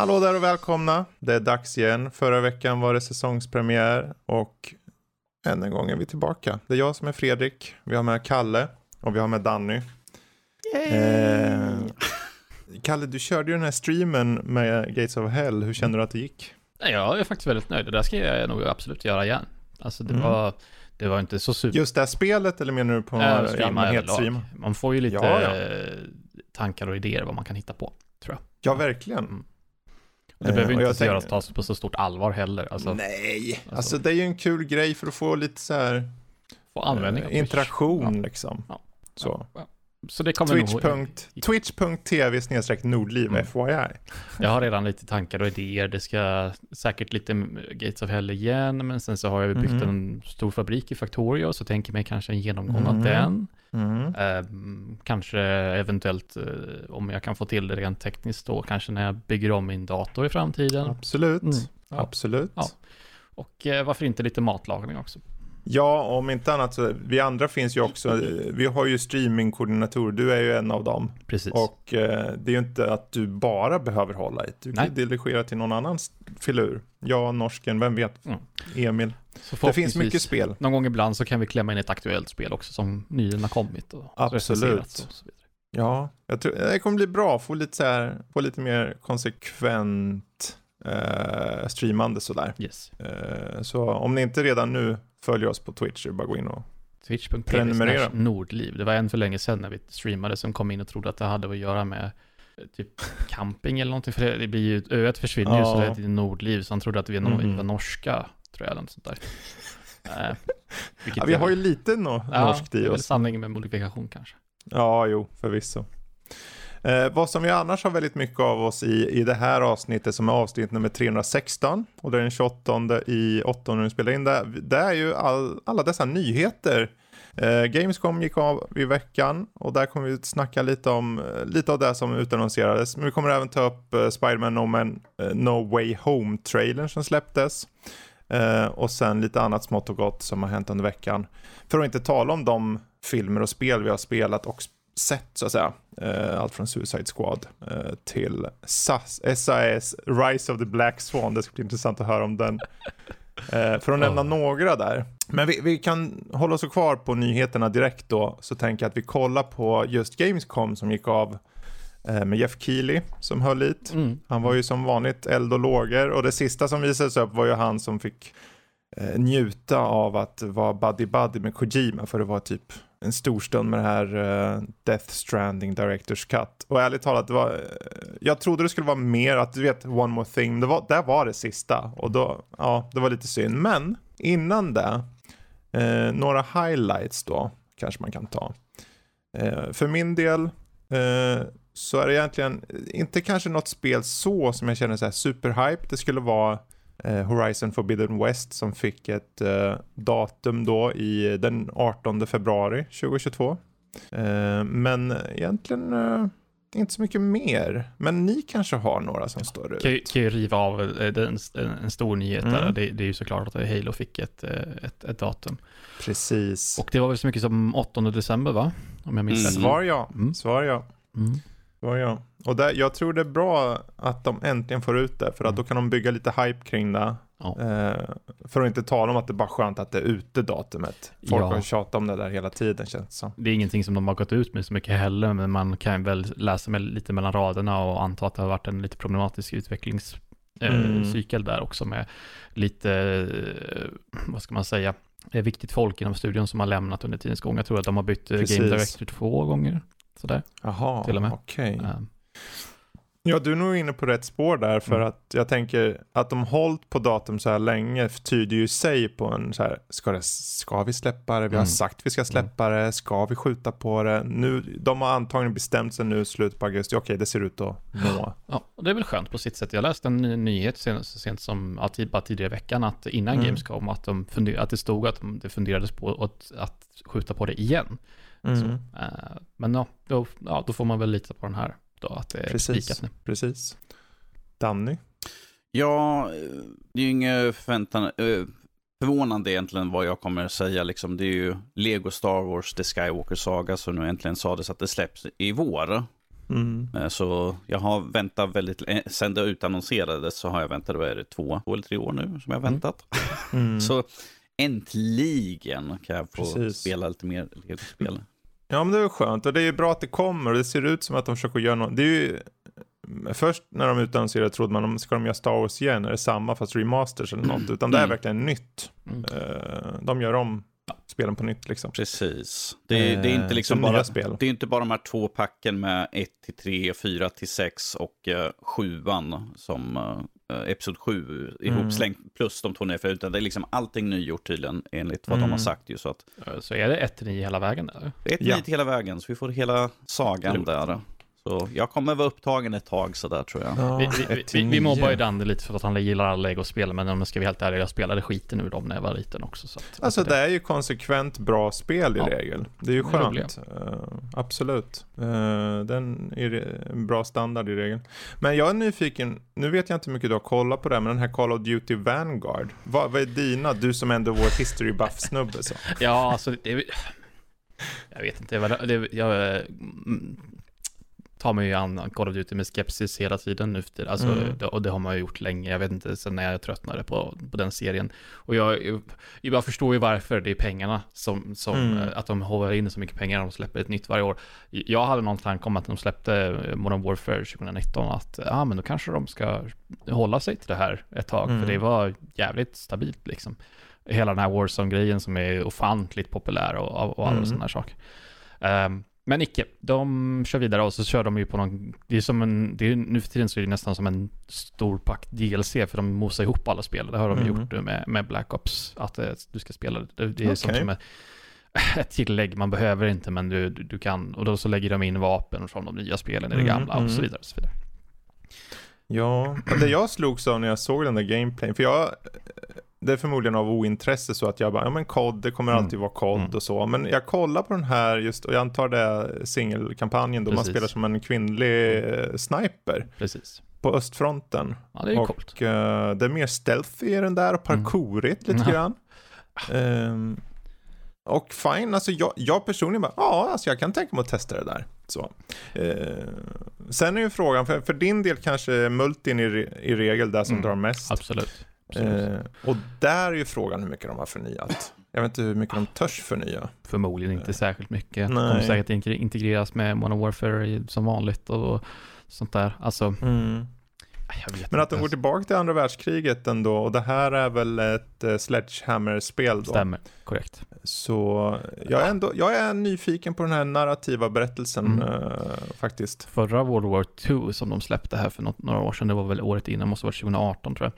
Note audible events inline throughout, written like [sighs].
Hallå där och välkomna. Det är dags igen. Förra veckan var det säsongspremiär och än en gång är vi tillbaka. Det är jag som är Fredrik. Vi har med Kalle och vi har med Danny. Eh, Kalle, du körde ju den här streamen med Gates of Hell. Hur känner du att det gick? Jag är faktiskt väldigt nöjd. Det där ska jag nog absolut göra igen. Alltså det, Mm. var, det var inte så super... Just det här spelet eller menar du på Äh, streama allmänhet överlag. streama? Man får ju lite Ja, ja. tankar och idéer vad man kan hitta på, tror jag. Ja, verkligen. Mm. Det Eh, behöver och inte göras tas på så stort allvar heller. Alltså, Nej, alltså, alltså- det är ju en kul grej för att få lite så här få användning av eh, interaktion Ja. liksom. Ja. Så. Så det kommer nog... Twitch.tv snedstreck Nordliv Mm. FYI. Jag har redan lite tankar och idéer. Det ska säkert lite Gates of Hell igen, men sen så har jag byggt Mhm. en stor fabrik i Factorio, så tänker mig kanske en genomgång av Mhm. den. Mm. Ehm, kanske eventuellt eh, om jag kan få till det rent tekniskt då, kanske när jag bygger om min dator i framtiden. Absolut. Mm. Ja. Absolut. Ja. Och eh, varför inte lite matlagning också? Ja, om inte annat så, vi andra finns ju också, eh, vi har ju streamingkoordinatorer, du är ju en av dem. Precis. Och eh, det är ju inte att du bara behöver hålla i, du kan Nej. delegera till någon annan filur. Jag, norsken, vem vet? Mm. Emil. Det finns mycket spel. Någon gång ibland så kan vi klämma in ett aktuellt spel också som nyligen har kommit och Absolut. och så vidare. Ja, jag tror, det kommer bli bra, få lite, så här, få lite mer konsekvent eh, streamande sådär. Yes. Eh, så om ni inte redan nu följer oss på Twitch, bara gå in och Twitch.tv Prenumerera. Nordliv. Det var en för länge sedan när vi streamade som kom in och trodde att det hade att göra med eh, typ camping eller någonting. För det, blir ju, öet försvinner ju Ja. så det heter Nordliv. Så han trodde att vi var, Mhm. var norska, tror jag, eller något sånt där. [laughs] Eh, Ja, vi har ju lite no ja, norskt i oss. sanning med modifikation kanske. Ja, jo, förvisso. Eh, vad som vi annars har väldigt mycket av oss i, i det här avsnittet som är avsnitt nummer 316 och det är den 28 i 8 när vi spelar in det. Det är ju all, alla dessa nyheter. Eh, Gamescom gick av i veckan och där kommer vi snacka lite om eh, lite av det som utannonserades. Men vi kommer även ta upp eh, Spider-Man no, Man, eh, no Way Home-trailern som släpptes. Eh, och sen lite annat smått och gott som har hänt under veckan. För att inte tala om de filmer och spel vi har spelat och sett så att säga. Eh, allt från Suicide Squad eh, till SAS, SAS Rise of the Black Swan. Det ska bli intressant att höra om den. Eh, för att nämna Ja. några där. Men vi, vi kan hålla oss kvar på nyheterna direkt då. Så tänker jag att vi kollar på just Gamescom som gick av med Jeff Keely som höll hit. Mm. Han var ju som vanligt eld och lågor och det sista som visades upp var ju han som fick eh, njuta av att vara buddy buddy med Kojima för det var typ en stor stund med det här eh, Death Stranding Directors Cut. Och ärligt talat, det var, eh, jag trodde det skulle vara mer att du vet One More Thing, det var, där var det sista och då, ja, det var lite synd. Men innan det, eh, några highlights då kanske man kan ta. Eh, för min del eh, så är det egentligen inte kanske något spel så som jag känner så här superhype. Det skulle vara eh, Horizon Forbidden West som fick ett eh, datum då i den 18 februari 2022. Eh, men egentligen eh, inte så mycket mer. Men ni kanske har några som står ut. Kan, kan ju riva av eh, en, en, en stor nyhet där. Mm. Det, det är ju såklart att Halo fick ett, eh, ett, ett datum. Precis. Och det var väl så mycket som 8 december va? Om jag minns Mm. rätt. Svar ja. Mm. Svar ja. Mm. Svar ja. Och där, jag tror det är bra att de äntligen får ut det. För att då kan de bygga lite hype kring det. Ja. Eh, för att inte tala om att det är bara skönt att det är ute datumet. Folk Ja. har tjatat om det där hela tiden känns det som. Det är ingenting som de har gått ut med så mycket heller, men man kan väl läsa med lite mellan raderna och anta att det har varit en lite problematisk utvecklingscykel Mm. eh, cykel där också med lite, eh, vad ska man säga, är viktigt folk inom studion som har lämnat under tidens gång. Jag tror att de har bytt eh, Precis. Game Director två gånger, sådär. Jaha, Till och med. okej. Eh, Ja, du är nog inne på rätt spår där för Mm. att jag tänker att de hållit på datum så här länge tyder ju sig på en så här, ska, det, ska vi släppa det? Vi har Mm. sagt vi ska släppa det, ska vi skjuta på det? Nu, de har antagligen bestämt sig nu, slut på augusti, okej det ser ut att nå. Ja, och det är väl skönt på sitt sätt. Jag läste en ny nyhet sen, så sent som ja, tid- bara tidigare i veckan att innan Mm. Gamescom att, de funder, att det stod att de, det funderades på att, att skjuta på det igen. Så, Mm. eh, men ja då, ja, då får man väl lita på den här då, att det är Precis. spikat nu. Precis. Danny? Ja, eh, det är ju inget förväntan, eh, förvånande egentligen vad jag kommer säga. Liksom. Det är ju Lego Star Wars The Skywalker Saga som nu äntligen sades att det släpps i vår. Mm. Så jag har väntat väldigt länge. Sen det utannonserades så har jag väntat, vad är det, två, två eller tre år nu som jag har Mm. väntat. Mm. [laughs] Så äntligen kan jag få Precis. spela lite mer Lego-spel. Ja men det är skönt och det är ju bra att det kommer och det ser ut som att de försöker göra något. Det är ju Först när de utannonserade trodde man, ska de göra Star Wars igen? Är det samma fast remasters eller något? Utan det är Mm. verkligen nytt. Mm. Eh, De gör om spelen på nytt liksom. Precis. Det, är- det är Eh, inte liksom som bara... spel. Det är inte bara de här två packen med 1 till 3, 4 till 6 och uh, 7 som uh, Episod 7 ihopslängt plus de två nya för utan det är liksom allting nygjort tydligen enligt vad de Mm. har sagt ju så att Eh, Så är det 1 till 9 hela vägen eller? det är ett Ja. nytt hela vägen så vi får hela sagan Roligt. där. Så jag kommer vara upptagen ett tag sådär tror jag. Ja, Vi, vi, vi, vi, mobbar ju Danne lite för att han gillar alla Lego-spel, men om jag ska vara helt ärlig, jag spelade skiten ur dem när jag var liten också. Så att, Alltså det är ju konsekvent bra spel i Ja. regel. Det är ju skönt. Eh, absolut. Uh, den är en bra standard i regel. Men jag är nyfiken, nu vet jag inte hur mycket du har kollat på det men den här Call of Duty Vanguard. Vad, vad är dina, du som ändå vår history buff-snubbe så. Ja, alltså det är, Jag vet inte, jag eh, mm, tar mig ju an Call of Duty med skepsis hela tiden nu för. Alltså, Mm. det, och det har man ju gjort länge. Jag vet inte, sen när jag tröttnade på, på den serien. Och jag, jag förstår ju varför det är pengarna som, som Mm. eh, att de håller in så mycket pengar när de släpper ett nytt varje år. Jag hade någon tanke om att de släppte Modern Warfare 2019, att ja, men då kanske de ska hålla sig till det här ett tag, Mm. för det var jävligt stabilt liksom hela den här Warzone-grejen som är ofantligt populär och, och alla Mm. sådana här saker. Ehm, men icke, de kör vidare och så kör de ju på någon, det är som en, det är, nu för tiden så är det nästan som en stor pack DLC för de mosar ihop alla spel. Det har de Mm. gjort nu med, med Black Ops, att eh, du ska spela det. Det är som, Okej. som ett, [laughs] ett tillägg, man behöver inte men du, du, du kan, och då så lägger de in vapen från de nya spelen i det Mm, gamla och så mm. vidare. Och så vidare. Ja, det jag slogs av när jag såg den där gameplayen, för jag det är förmodligen av ointresse så att jag bara, ja men kod, det kommer Mm. alltid vara kod Mm. och så. Men jag kollar på den här just, och jag antar det är singelkampanjen då man Precis. spelar som en kvinnlig eh, sniper Precis. på östfronten. Ja, det är ju coolt. och eh, det är mer stealthy i den där och parkourigt lite Ja. grann. Ehm, och fine, alltså jag, jag personligen bara, ja, alltså jag kan tänka mig att testa det där. Så. Eh, sen är ju frågan, för, för din del kanske multin i, re- i regel där som Mm. drar mest. Absolut. Eh, och där är ju frågan hur mycket de har förnyat. Jag vet inte hur mycket de törs förnya. Förmodligen inte särskilt mycket. Nej. kommer säkert integre- integreras med Modern Warfare som vanligt och sånt där. Alltså, jag vet Men att de går tillbaka till andra världskriget ändå, och det här är väl ett uh, Sledgehammer-spel då. Stämmer, korrekt. Så jag är, ändå, jag är nyfiken på den här narrativa berättelsen Mm. eh, faktiskt. Förra World War 2 som de släppte här för något, några år sedan, det var väl året innan, måste ha varit 2018 tror jag.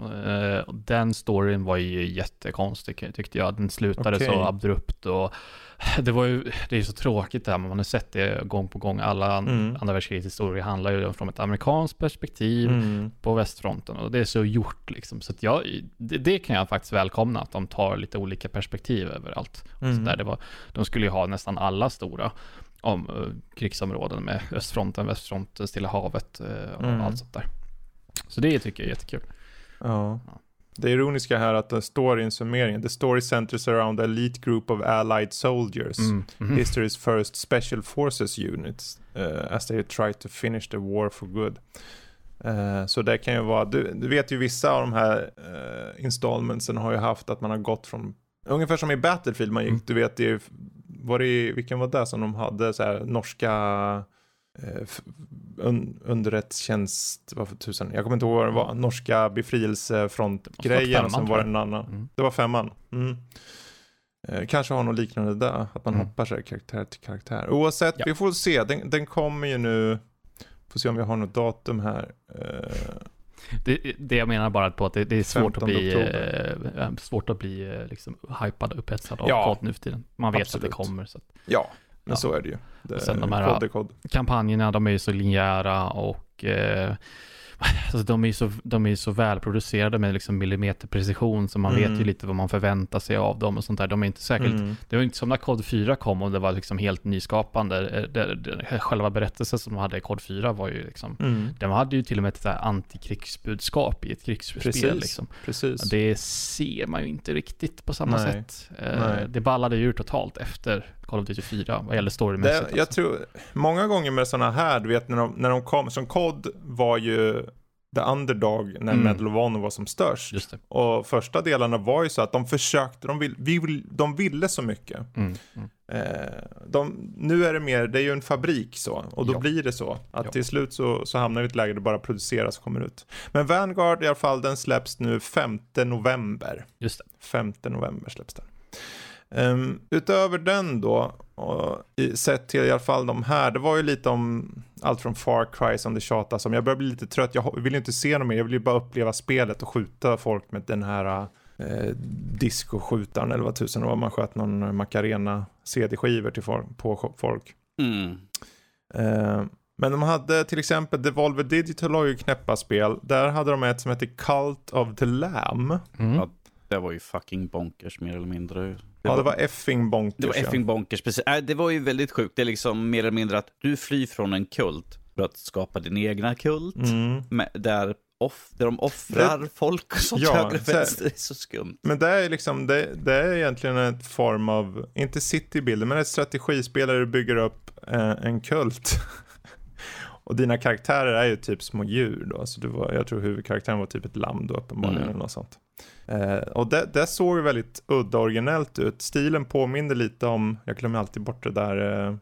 Eh, den storyn var ju jättekonstig tyckte jag. Den slutade Okej. så abrupt och [sighs] det var ju, det är så tråkigt det här, men man har sett det gång på gång. Alla Mm. andra världskrigets historia handlar ju från ett amerikanskt perspektiv. Mm. på västfronten och det är så gjort liksom. Så jag, det, det kan jag faktiskt välkomna, att de tar lite olika perspektiv över allt. Och Mm. så där, det var, de skulle ju ha nästan alla stora om, eh, krigsområden med östfronten, västfronten, Stilla havet eh, och Mm. allt sånt där. Så det tycker jag är jättekul. Ja. Det ironiska här att det står i en summering, the story centers around elite group of allied soldiers. Mm. Mhm. History's first special forces units uh, as they try to finish the war for good. Eh, så det kan ju vara, du, du vet ju vissa av de här uh, installmentsen har ju haft att man har gått från, ungefär som i Battlefield man gick, Mm. du vet det var det, vilken var det som de hade så här norska un, underrättstjänst, vad för tusen, jag kommer inte ihåg vad det var, norska befrielsefrontgrejen och sen var det en annan. Mm. Det var femman. Mm. Eh, kanske har något liknande där, att man Mm. hoppar sig karaktär till karaktär. Oavsett, Ja. vi får se. Den, den kommer ju nu Får se om vi har något datum här. Eh, Det, det jag menar bara på att det, det är svårt att 15 bli, eh, svårt att bli eh, liksom hypad och upphetsad av Ja, nu för tiden. Man vet absolut. att det kommer. Så att ja, men Ja. så är det ju. Det, Och sen de här- kod kod. kampanjerna, de är ju så linjära och eh, [laughs] alltså de är ju så, de är så välproducerade med liksom millimeterprecision så man Mm. vet ju lite vad man förväntar sig av dem och sånt där. De är inte särskilt Mm. Det var inte som när kod 4 kom och det var liksom helt nyskapande. Eh, Det, det, själva berättelsen som de hade i kod 4 var ju liksom, Mm. de hade ju till och med ett antikrigsbudskap i ett krigsspel Precis. liksom. Precis. Det ser man ju inte riktigt på samma Nej. sätt. Eh, Nej. Det ballade ju ur totalt efter Call of Duty 4 vad gäller storymässigt. Det, jag alltså. tror, många gånger med sådana här, du vet när de, när de kom, som kod var ju the underdog när Mm. Medal of Honor var som störst. Och första delarna var ju så att de försökte, de, vill, vi vill, de ville så mycket. Mm. Mm. Eh, de, nu är det mer, det är ju en fabrik så, och då Ja. blir det så. Att Ja. till slut så, så hamnar vi i ett läge där det bara produceras och kommer ut. Men Vanguard i alla fall, den släpps nu 5 november. Just det. 5 november släpps den. Ehm, utöver den då, och i, sett till i alla fall de här, det var ju lite om allt från Far Cry som det tjatas om. Jag börjar bli lite trött, jag vill ju inte se något mer, jag vill ju bara uppleva spelet och skjuta folk med den här eh, discoskjutaren eller vad tusen det var, man sköt någon Macarena CD-skivor till folk, på folk. Mm. Eh, men de hade till exempel Devolver Digital har ju knäppa spel. Där hade de ett som heter Cult of the Lamb. Mm. Ja, Det var ju fucking bonkers mer eller mindre. Det Ja, det var effing bonkers. Det var effing bonkers, precis. Äh, det var ju väldigt sjukt. Det är liksom mer eller mindre att du flyr från en kult för att skapa din egna kult. Mm. Med, där, off, där de offrar folk och sånt Ja, höger och vänster. Det är så skumt. Men det är liksom, det, det är egentligen en form av, inte citybilder, men ett strategispel där du bygger upp eh, en kult. [laughs] Och dina karaktärer är ju typ små djur då, så du var, jag tror huvudkaraktären var typ ett lamm då uppenbarligen Mm. eller något sånt. Eh, och det, det såg väldigt udda och originellt ut. Stilen påminner lite om, jag glömmer alltid bort det där eh,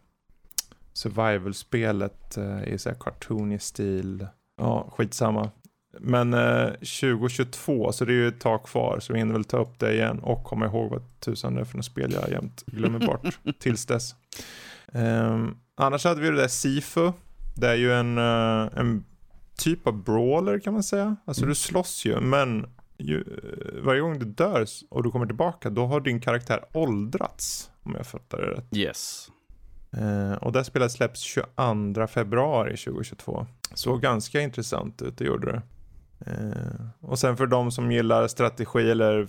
survival-spelet eh, i så här cartoony stil. Ja, skitsamma. Men eh, 2022, så det är ju ett tag kvar, så vi hinner väl ta upp det igen och komma ihåg vad tusan det är för något spel jag jämt glömmer bort [laughs] tills dess. Ehm, annars hade vi det där Sifu. Det är ju en, eh, en typ av brawler kan man säga. Alltså Mm. du slåss ju, men ju, eh, varje gång du dör och du kommer tillbaka, då har din karaktär åldrats. Om jag fattar det rätt. Yes. Eh, och det spelet släpps 22 februari 2022. Såg ganska intressant ut, det gjorde det. Eh, och sen för de som gillar strategi eller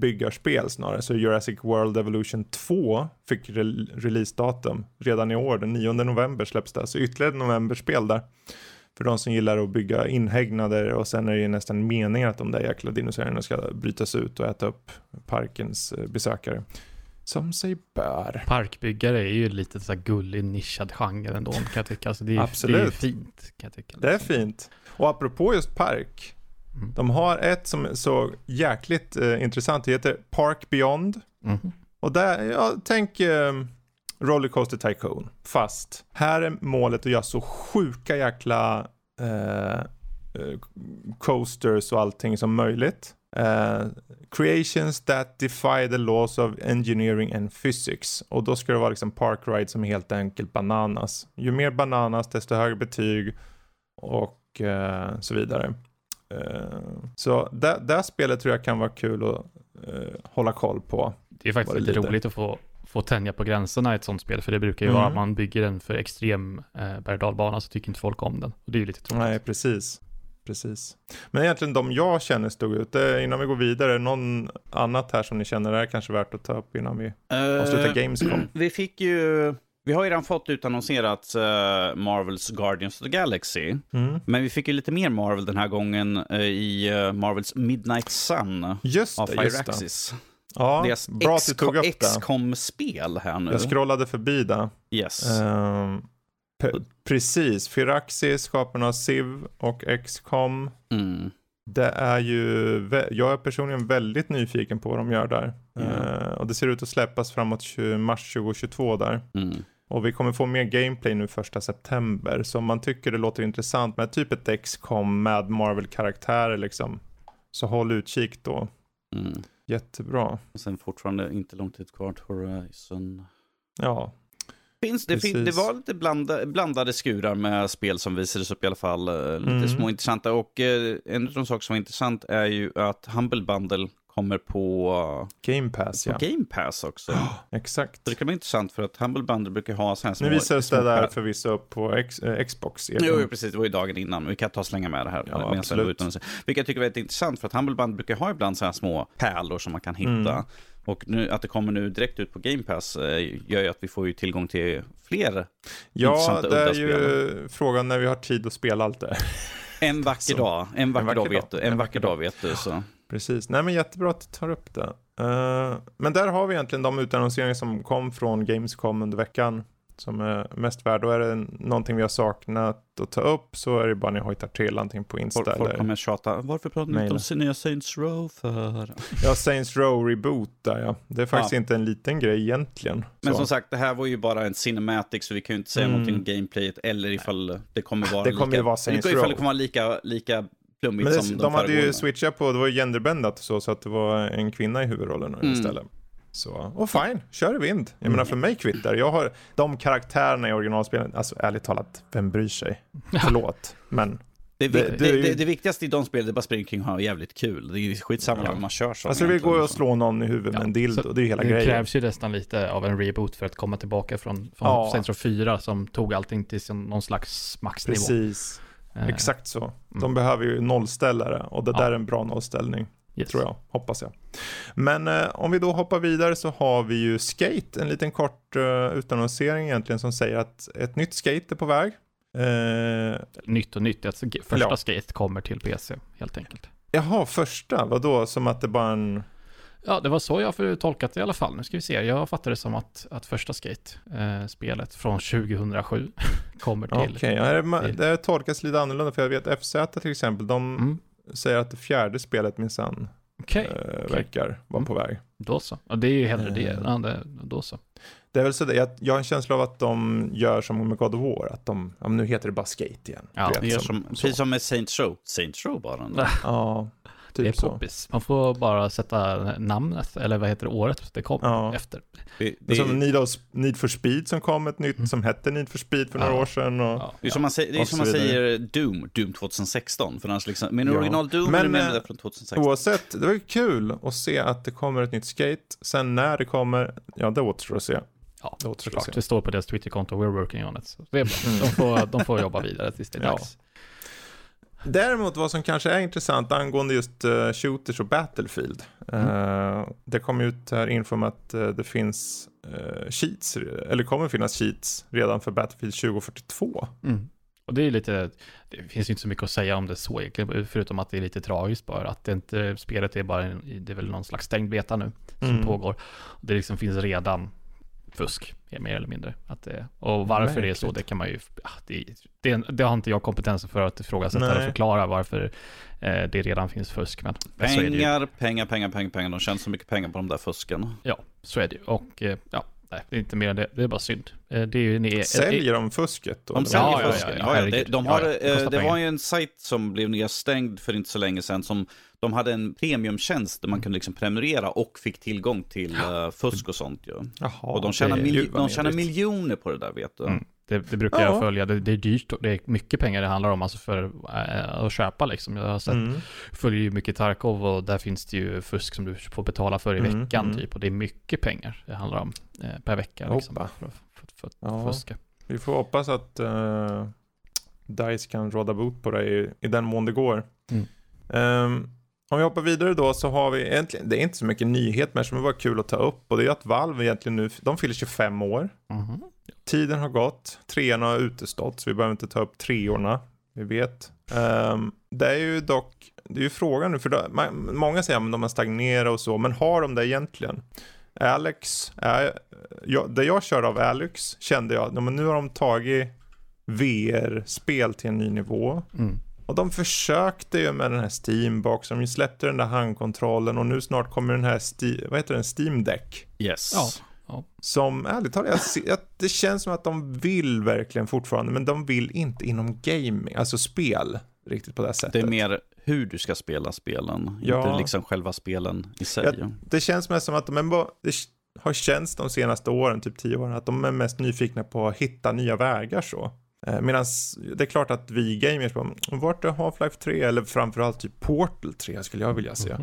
byggarspel snarare, så Jurassic World Evolution 2 fick re- releasedatum redan i år, den 9 november släpps det. Så ytterligare ett novemberspel där. För de som gillar att bygga inhägnader och sen är det ju nästan meningen att de där jäkla dinosaurierna ska brytas ut och äta upp parkens eh, besökare. Som sig bör. Parkbyggare är ju lite så gullig nischad genre ändå kan jag tycka. Alltså det, är, det är Absolut. fint kan jag tycka. Det är liksom. fint. Och apropå just park. Mm. De har ett som är så jäkligt eh, intressant. Det heter Park Beyond. Mhm. Och där, ja, tänk eh, Rollercoaster Tycoon. Fast här är målet att göra så sjuka jäkla eh, eh, coasters och allting som möjligt. Eh, creations that defy the laws of engineering and physics. Och då ska det vara liksom park ride som helt enkelt bananas. Ju mer bananas desto högre betyg och eh, så vidare. Eh, så det, spelet tror jag kan vara kul att hålla koll på. Det är faktiskt lite roligt att få, få tänja på gränserna i ett sånt spel. För det brukar ju Mm. vara att man bygger en för extrem eh, berg och dalbana så tycker inte folk om den. Och det är ju lite tråkigt. Nej, precis. Precis. Men egentligen de jag känner stod ut. Eh, Innan vi går vidare, någon annat här som ni känner är kanske värt att ta upp innan vi avslutar Eh, Gamescom? [clears throat] Vi fick ju... Vi har ju redan fått utannonserat uh, Marvels Guardians of the Galaxy. Mm. Men vi fick ju lite mer Marvel den här gången eh, i eh, Marvels Midnight Sun Just av. Firaxis. Ja, Deras bra att du tog upp det. XCOM-spel här nu. Jag scrollade förbi det. Yes. Pe- precis, Firaxis, skaparna av Civ och XCOM. Mm. Det är ju, jag är personligen väldigt nyfiken på vad de gör där. Ja. Eh, och det ser ut att släppas framåt 20, mars 2022 där. Mm. Och vi kommer få mer gameplay nu första september. Så om man tycker det låter intressant med typ ett XCOM med Marvel-karaktärer liksom. Så håll utkik då. Mm. Jättebra. Och sen fortfarande inte lång tid kvar till Horizon. Ja. Finns, det, fin, det var lite blanda, blandade skurar med spel som visades upp i alla fall. eh, Lite Mm. små intressanta. Och eh, en av de saker som var intressant är ju att Humble Bundle kommer på, Game Pass, på ja. Game Pass också. [gasps] Exakt. Så det kan bli intressant för att Humble Bundle brukar ha så här små... Nu visades små det där förvisso upp på X, eh, Xbox. Jo, jo, precis. Det var ju dagen innan. Vi kan ta och slänga med det här. Ja, absolut. och- Vilket jag tycker är väldigt intressant, för att Humble Bundle brukar ha ibland så här små pärlor som man kan hitta. Mm. Och nu, att det kommer nu direkt ut på Game Pass eh, gör ju att vi får ju tillgång till fler Ja, intressanta, det är ju frågan när vi har tid att spela allt det. [laughs] En vacker dag, en vacker, vacker dag dag. vet du. En, vacker dag vet du. Så. Precis. Nej, men jättebra att du tar upp det. Eh, men där har vi egentligen de utannonseringar som kom från Gamescom under veckan som är mest värd. Då är det någonting vi har saknat att ta upp så är det bara ni hojtar till antingen på Insta Folk, folk eller kommer tjata, varför pratar ni inte om sin nya Saints Row för? [laughs] ja, Saints Row Reboot där ja. Det är faktiskt Ja. inte en liten grej egentligen. Men Så. som sagt, det här var ju bara en cinematic så vi kan ju inte säga Mm. någonting om gameplayet eller ifall det kommer vara Det kommer lika, ju vara Saints ifall Row. det kommer vara lika, lika Men det, som de, de, hade ju switchat på, det var ju genderbändat och så, så att det var en kvinna i huvudrollen Mm. istället. Så, och fine, kör i vind. Jag Mm. menar för mig kvittar. Jag har de karaktärerna i originalspelen, alltså ärligt talat, vem bryr sig? [laughs] Förlåt, men Det, Det- det, det det, det, viktigaste i de spelen är bara springa kring och ha jävligt kul. Det är skitsamma Ja. man kör som. alltså det går ju att så. slå någon i huvudet med Ja, en dildo, så det är ju hela Det grejen. krävs ju nästan lite av en reboot för att komma tillbaka från, från Ja. Saints Row 4 som tog allting till någon slags maxnivå. Precis, Eh, exakt så. mm. De behöver ju nollställare och det Ja. där är en bra nollställning. Yes. tror jag, hoppas jag. Men eh, om vi då hoppar vidare så har vi ju Skate, en liten kort uh, utannonsering egentligen som säger att ett nytt Skate är på väg. Eh, Nytt och nytt, alltså, första Ja. skate kommer till PC helt enkelt. jaha, första, vadå, som att det bara en... Ja, det var så jag får tolkat det i alla fall. Nu ska vi se, jag fattar det som att, att första skate-spelet från 2007 [laughs] kommer Okej, till. ja, det, till- det tolkas lite annorlunda för jag vet FZ till exempel, de Mm, säger att det fjärde spelet minsann Okej, eh, verkar vara Mm. på väg. då så. Ja, det är ju hellre det. Eh. Ja, det. Då så. Det är väl så det, jag, jag har en känsla av att de gör som med God of War, att de, ja, nu heter det bara Skate igen. Ja, vet, som- som, precis som med Saints Row. Saints Row bara. [laughs] ändå. Ja, Det är typ så. poppis. Man får bara sätta namnet, eller vad heter det, året det kom Ja. efter. Det, Det det, är som Need, of, Need for Speed som kom, ett nytt Mm. som hette Need for Speed för några Ja. år sedan. Och... Ja, det är som man säger, det är som man säger Doom, Doom 2016. För annars liksom, men Ja. original Doom Men, är med eh, det från 2016. Oavsett, det var ju kul att se att det kommer ett nytt skate. Sen när det kommer, ja det återstår att se. Ja, Det återstår att såklart. se. Det står på deras Twitterkonto, we're working on it. Så det är bra. Mm. De, får, de får jobba vidare tills det är Ja. Däremot vad som kanske är intressant angående just eh, shooters och Battlefield. Eh, det kom ut här info om att eh, det finns uh, cheats, eller kommer finnas cheats redan för Battlefield 2042. Mm. Och det är lite, det finns inte så mycket att säga om det så egentligen, förutom att det är lite tragiskt bara. Att det inte, spelet är bara, en, det är väl någon slags stängd beta nu som Mm. pågår. Det liksom finns redan fusk, mer eller mindre. Att det, och varför det är så, Märkligt. det kan man ju, ja, det, det, det har inte jag kompetensen för att ifrågasätta eller förklara varför eh, det redan finns fusk. Men. Pengar, pengar, pengar, pengar, pengar. De tjänar så mycket pengar på de där fusken. Ja, så är det ju. Och eh, ja, nej, det är inte mer än det. Det är bara synd. Eh, Det är ju ni, Säljer de fusket då? De säljer Ja, ja, fusken. ja, Ja, ja, herregud. det, de har, Ja, ja, det eh, det var ju en sajt som blev nedstängd för inte så länge sedan. Som, de hade en premiumtjänst där man kunde liksom prenumerera och fick tillgång till eh, fusk och sånt. Ju. Jaha, och de tjänar, mil, de tjänar miljoner på det där vet du. Mm. Det, det brukar Ja. jag följa. Det, det är dyrt och det är mycket pengar det handlar om alltså för äh, att köpa liksom. Jag har sett, Mm. följer ju mycket Tarkov och där finns det ju fusk som du får betala för i Mm, veckan mm. typ. Och det är mycket pengar det handlar om eh, per vecka liksom. Hoppa. För, för, för att Ja. fuska. Vi får hoppas att uh, DICE kan råda bot på det i, i den mån det går. Mm. Ehm, om vi hoppar vidare då så har vi egentligen, det är inte så mycket nyhet men som är bara kul att ta upp och det är att Valve egentligen nu, de fyller 25 år. Mhm. Tiden har gått, treorna har utestått så vi behöver inte ta upp treorna. Vi vet. Ehm, det är ju dock, det är ju frågan nu för då, ma- många säger att de har stagnerat och så, men har de det egentligen? Alex, är, jag, det jag körde av Alex kände jag, ja, men nu har de tagit VR-spel till en ny nivå. Mm. Och de försökte ju med den här Steamboxen, de släppte den där handkontrollen och nu snart kommer den här, Sti- vad heter den, Steam Deck. Yes. Ja. Som ärligt talat, jag det känns som att de vill verkligen fortfarande, men de vill inte inom gaming, alltså spel, riktigt på det sättet. Det är mer hur du ska spela spelen, Ja. inte liksom själva spelen i sig. Ja, det känns mest som att de är bara, det, har känts de senaste åren, typ tio åren, att de är mest nyfikna på att hitta nya vägar så. Eh, Medan det är klart att vi gamers bara, vart är Half-Life 3? Eller framförallt typ Portal 3 skulle jag vilja se.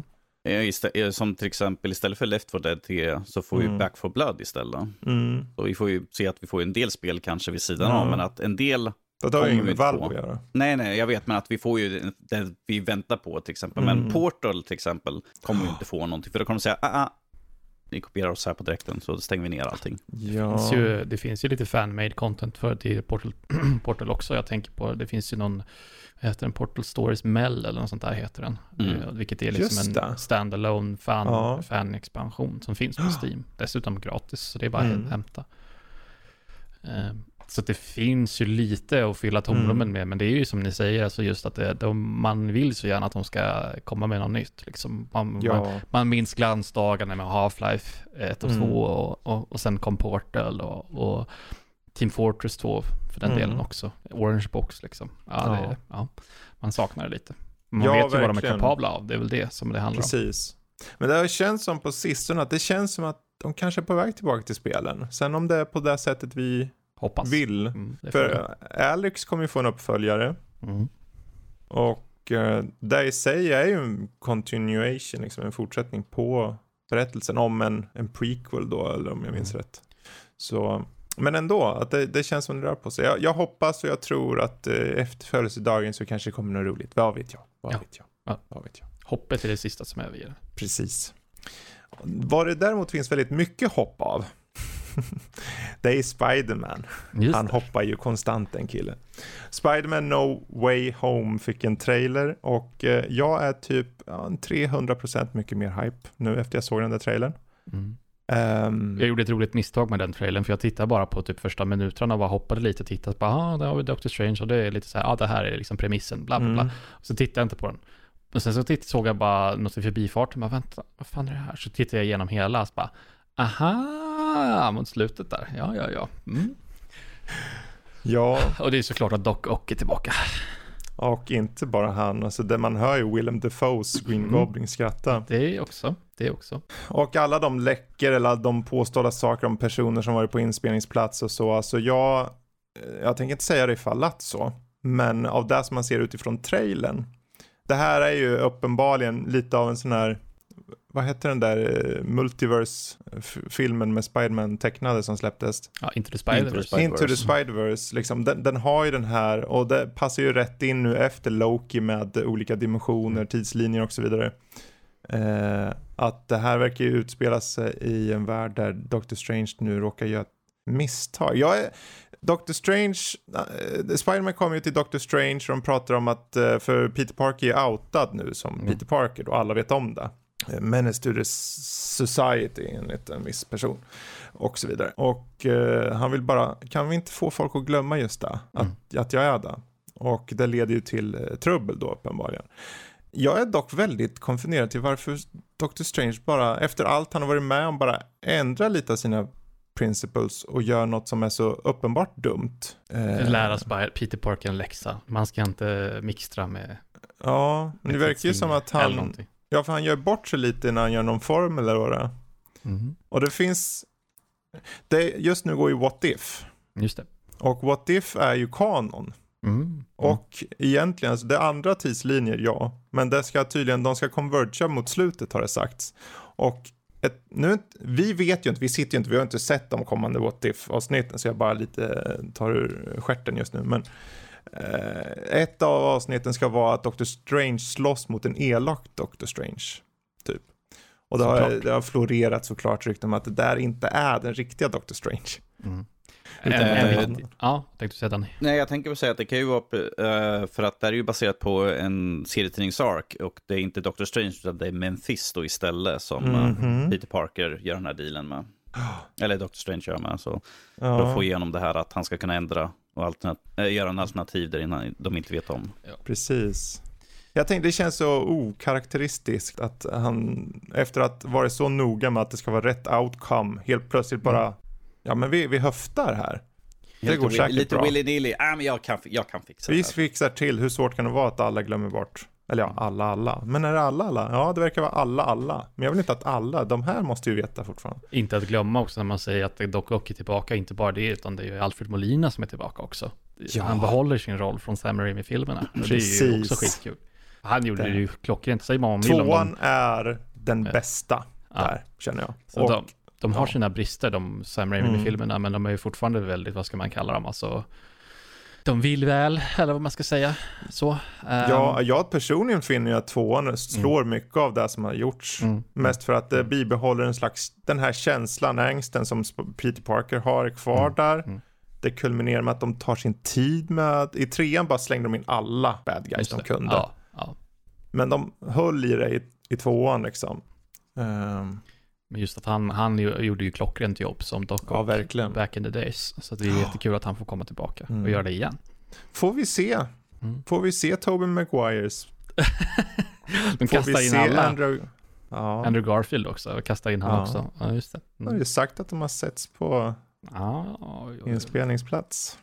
Istä- eh, Som till exempel istället för Left 4 Dead 3 så får vi Mm. Back 4 Blood istället. Mm. Så vi får ju se att vi får en del spel kanske vid sidan Ja. av, men att en del Det har ju inget vi med Valve att göra. Nej, nej, jag vet, men att vi får ju det vi väntar på till exempel. Men Mm. Portal till exempel kommer ju inte få någonting, för då kommer de säga, ah, ah, ni kopierar oss här på direkten, så stänger vi ner allting. Det Ja. finns, ju, det finns ju lite fan-made content för till Portal, [clears throat] Portal också. Jag tänker på, det finns ju någon, heter den, Portal Stories Mell eller något sånt där heter den. Mm. Eh, Vilket är liksom det. en standalone fan, Ja. fan-expansion som finns på [gasps] Steam. Dessutom gratis, så det är bara Mm. att hämta. Eh, Så det finns ju lite att fylla tomrummen Mm. med, men det är ju som ni säger, alltså just att det, de, man vill så gärna att de ska komma med något nytt. Liksom. Man, man, Ja. man minns glansdagarna med Half-Life 1 och 2 Mm. och, och, och sen kom Portal och, och Team Fortress 2 för den Mm. delen också. Orange Box liksom. Ja. Det, ja. Man saknar det lite. Man Ja, vet ju vad de är verkligen. kapabla av, det är väl det som det handlar om. Precis. Men det har känts som på sistone att det känns som att de kanske är på väg tillbaka till spelen. Sen om det är på det sättet vi Hoppas. vill. Mm, För Alex kommer ju få en uppföljare. mm. Och eh, det i sig är ju en continuation, liksom en fortsättning på berättelsen om en, en prequel då, eller om jag minns Mm. rätt. Så, men ändå, att det, det känns som det rör på sig. Jag, jag hoppas och jag tror att eh, efter födelsedagen så kanske det kommer något roligt. Vad vet jag? Vad Ja. vet jag? Ja. Vad vet jag? Hoppet är det sista som överger. Precis. Vad det däremot finns väldigt mycket hopp av, [laughs] det är Spiderman. Han hoppar ju konstant den killen. Spiderman No Way Home fick en trailer och eh, jag är typ ja, en 300% mycket mer hype nu efter jag såg den där trailern. Mm. Ehm, Jag gjorde ett roligt misstag med den trailern, för jag tittade bara på typ första minuterna och bara hoppade lite och tittade. Bara, ah, där har vi Doctor Strange och det är lite så här, ah, det här är liksom premissen, bla bla bla. mm, Så tittade jag inte på den. Och sen så titt, såg jag bara något i förbifarten, bara vänta, vad fan är det här? Så tittade jag igenom hela, så bara, aha, mot slutet där, ja, ja, ja. Mm. ja, [laughs] Och det är såklart att Doc Ock är tillbaka. och inte bara han. Alltså det man hör ju Willem Dafoes Green Mm. Goblin skratta. Det också, det också. Och alla de läcker eller de påstådda saker om personer som varit på inspelningsplats och så. Alltså jag, jag tänker inte säga det ifall att så. Men av det som man ser utifrån trailern. Det här är ju uppenbarligen lite av en sån här, vad heter den där eh, multiverse-filmen med Spiderman tecknade som släpptes? Ja, Into the Into the Spider-Verse. Spider- Into the Spider-Verse. Liksom, den, den har ju den här och det passar ju rätt in nu efter Loki med olika dimensioner, tidslinjer och så vidare. Eh, att det här verkar ju utspela sig i en värld där Doctor Strange nu råkar göra ett misstag. Jag är, Doctor Strange, eh, Spiderman kommer ju till Doctor Strange och de pratar om att, eh, för Peter Parker är outad nu som Mm. Peter Parker och alla vet om det. Menace to the Society enligt en viss person och så vidare. Och eh, han vill bara, kan vi inte få folk att glömma just det, att, att jag är det? Och det leder ju till eh, trubbel då uppenbarligen. Jag är dock väldigt konfunderad till varför Doctor Strange bara, efter allt han har varit med om, bara ändrar lite av sina principles och gör något som är så uppenbart dumt. Eh, Lära Peter Parker en läxa. Man ska inte mixtra med... Ja, men det verkar ju som att han. Ja för han gör bort sig lite när han gör någon formel eller det. Mhm. Och det finns, det, just nu går ju What If. Just det. Och What If är ju kanon. Mm. Och egentligen, alltså det är andra tidslinjer, ja. Men det ska tydligen, de ska converga mot slutet har det sagts. Och ett, nu, vi vet ju inte, vi sitter ju inte, vi har inte sett de kommande What If-avsnitten, så jag bara lite tar ur stjärten just nu. Men eh, ett av avsnitten ska vara att Doctor Strange slåss mot en elak Doctor Strange, typ. Och det har, det har florerat såklart rykten om att det där inte är den riktiga Doctor Strange. Mm. Utan är viktig- Ja, tänkte du säga den. Nej, jag tänker väl säga att det kan ju vara, eh, för att det här är ju baserat på en serietidningsark och det är inte Doctor Strange utan det är Mephisto istället som eh, Mhm. Peter Parker gör den här dealen med. [gasps] Eller Doctor Strange gör med, så Ja. för att få igenom det här att han ska kunna ändra och alternat- äh, göra en alternativ där innan de inte vet om. Precis. Jag tänkte det känns så okaraktäristiskt att han, efter att varit så noga med att det ska vara rätt outcome, helt plötsligt bara, ja men vi, vi höftar här. Det Lite går säkert Lite bra. willy-nilly, ah, men jag kan, jag kan fixa Vi det här. fixar till, hur svårt kan det vara att alla glömmer bort Eller ja, alla alla. Men är det alla alla? Ja, det verkar vara alla alla. Men jag vill inte att alla, de här måste ju veta fortfarande. Inte att glömma också när man säger att Doc Ock är tillbaka, inte bara det, utan det är ju Alfred Molina som är tillbaka också. Ja. Han behåller sin roll från Sam Raimi-filmerna. Det är ju också skitkul. Han gjorde Det- det ju klockrent, säger man om. Tvåan är den bästa Ja. där, känner jag. Så Och, de, de har ja. sina brister, de Sam Mm. Raimi-filmerna, men de är ju fortfarande väldigt, vad ska man kalla dem, alltså de vill väl, eller vad man ska säga. Så. ehm, ja, jag personligen finner ju att tvåan slår mycket av det som har gjorts. mm. Mest för att det bibehåller en slags, den här känslan, ängsten som Peter Parker har kvar Mm, där. mm. Det kulminerar med att de tar sin tid med, i trean bara slängde de in alla bad guys de kunde. Ja, ja. Men de höll i det i, i tvåan liksom. Ehm, Men just att han, han gjorde ju klockrent jobb som Doc ja, verkligen. back in the days. Så det är jättekul att han får komma tillbaka Mm. och göra det igen. Får vi se, Mm. får vi se Tobey Maguires? [laughs] De Får kastar vi in se alla. Andrew? Ja, Andrew Garfield också, kastar in han Ja. också. Ja, just det. de har Mm. ju sagt att de har setts på Ja, oj, oj, oj. inspelningsplats.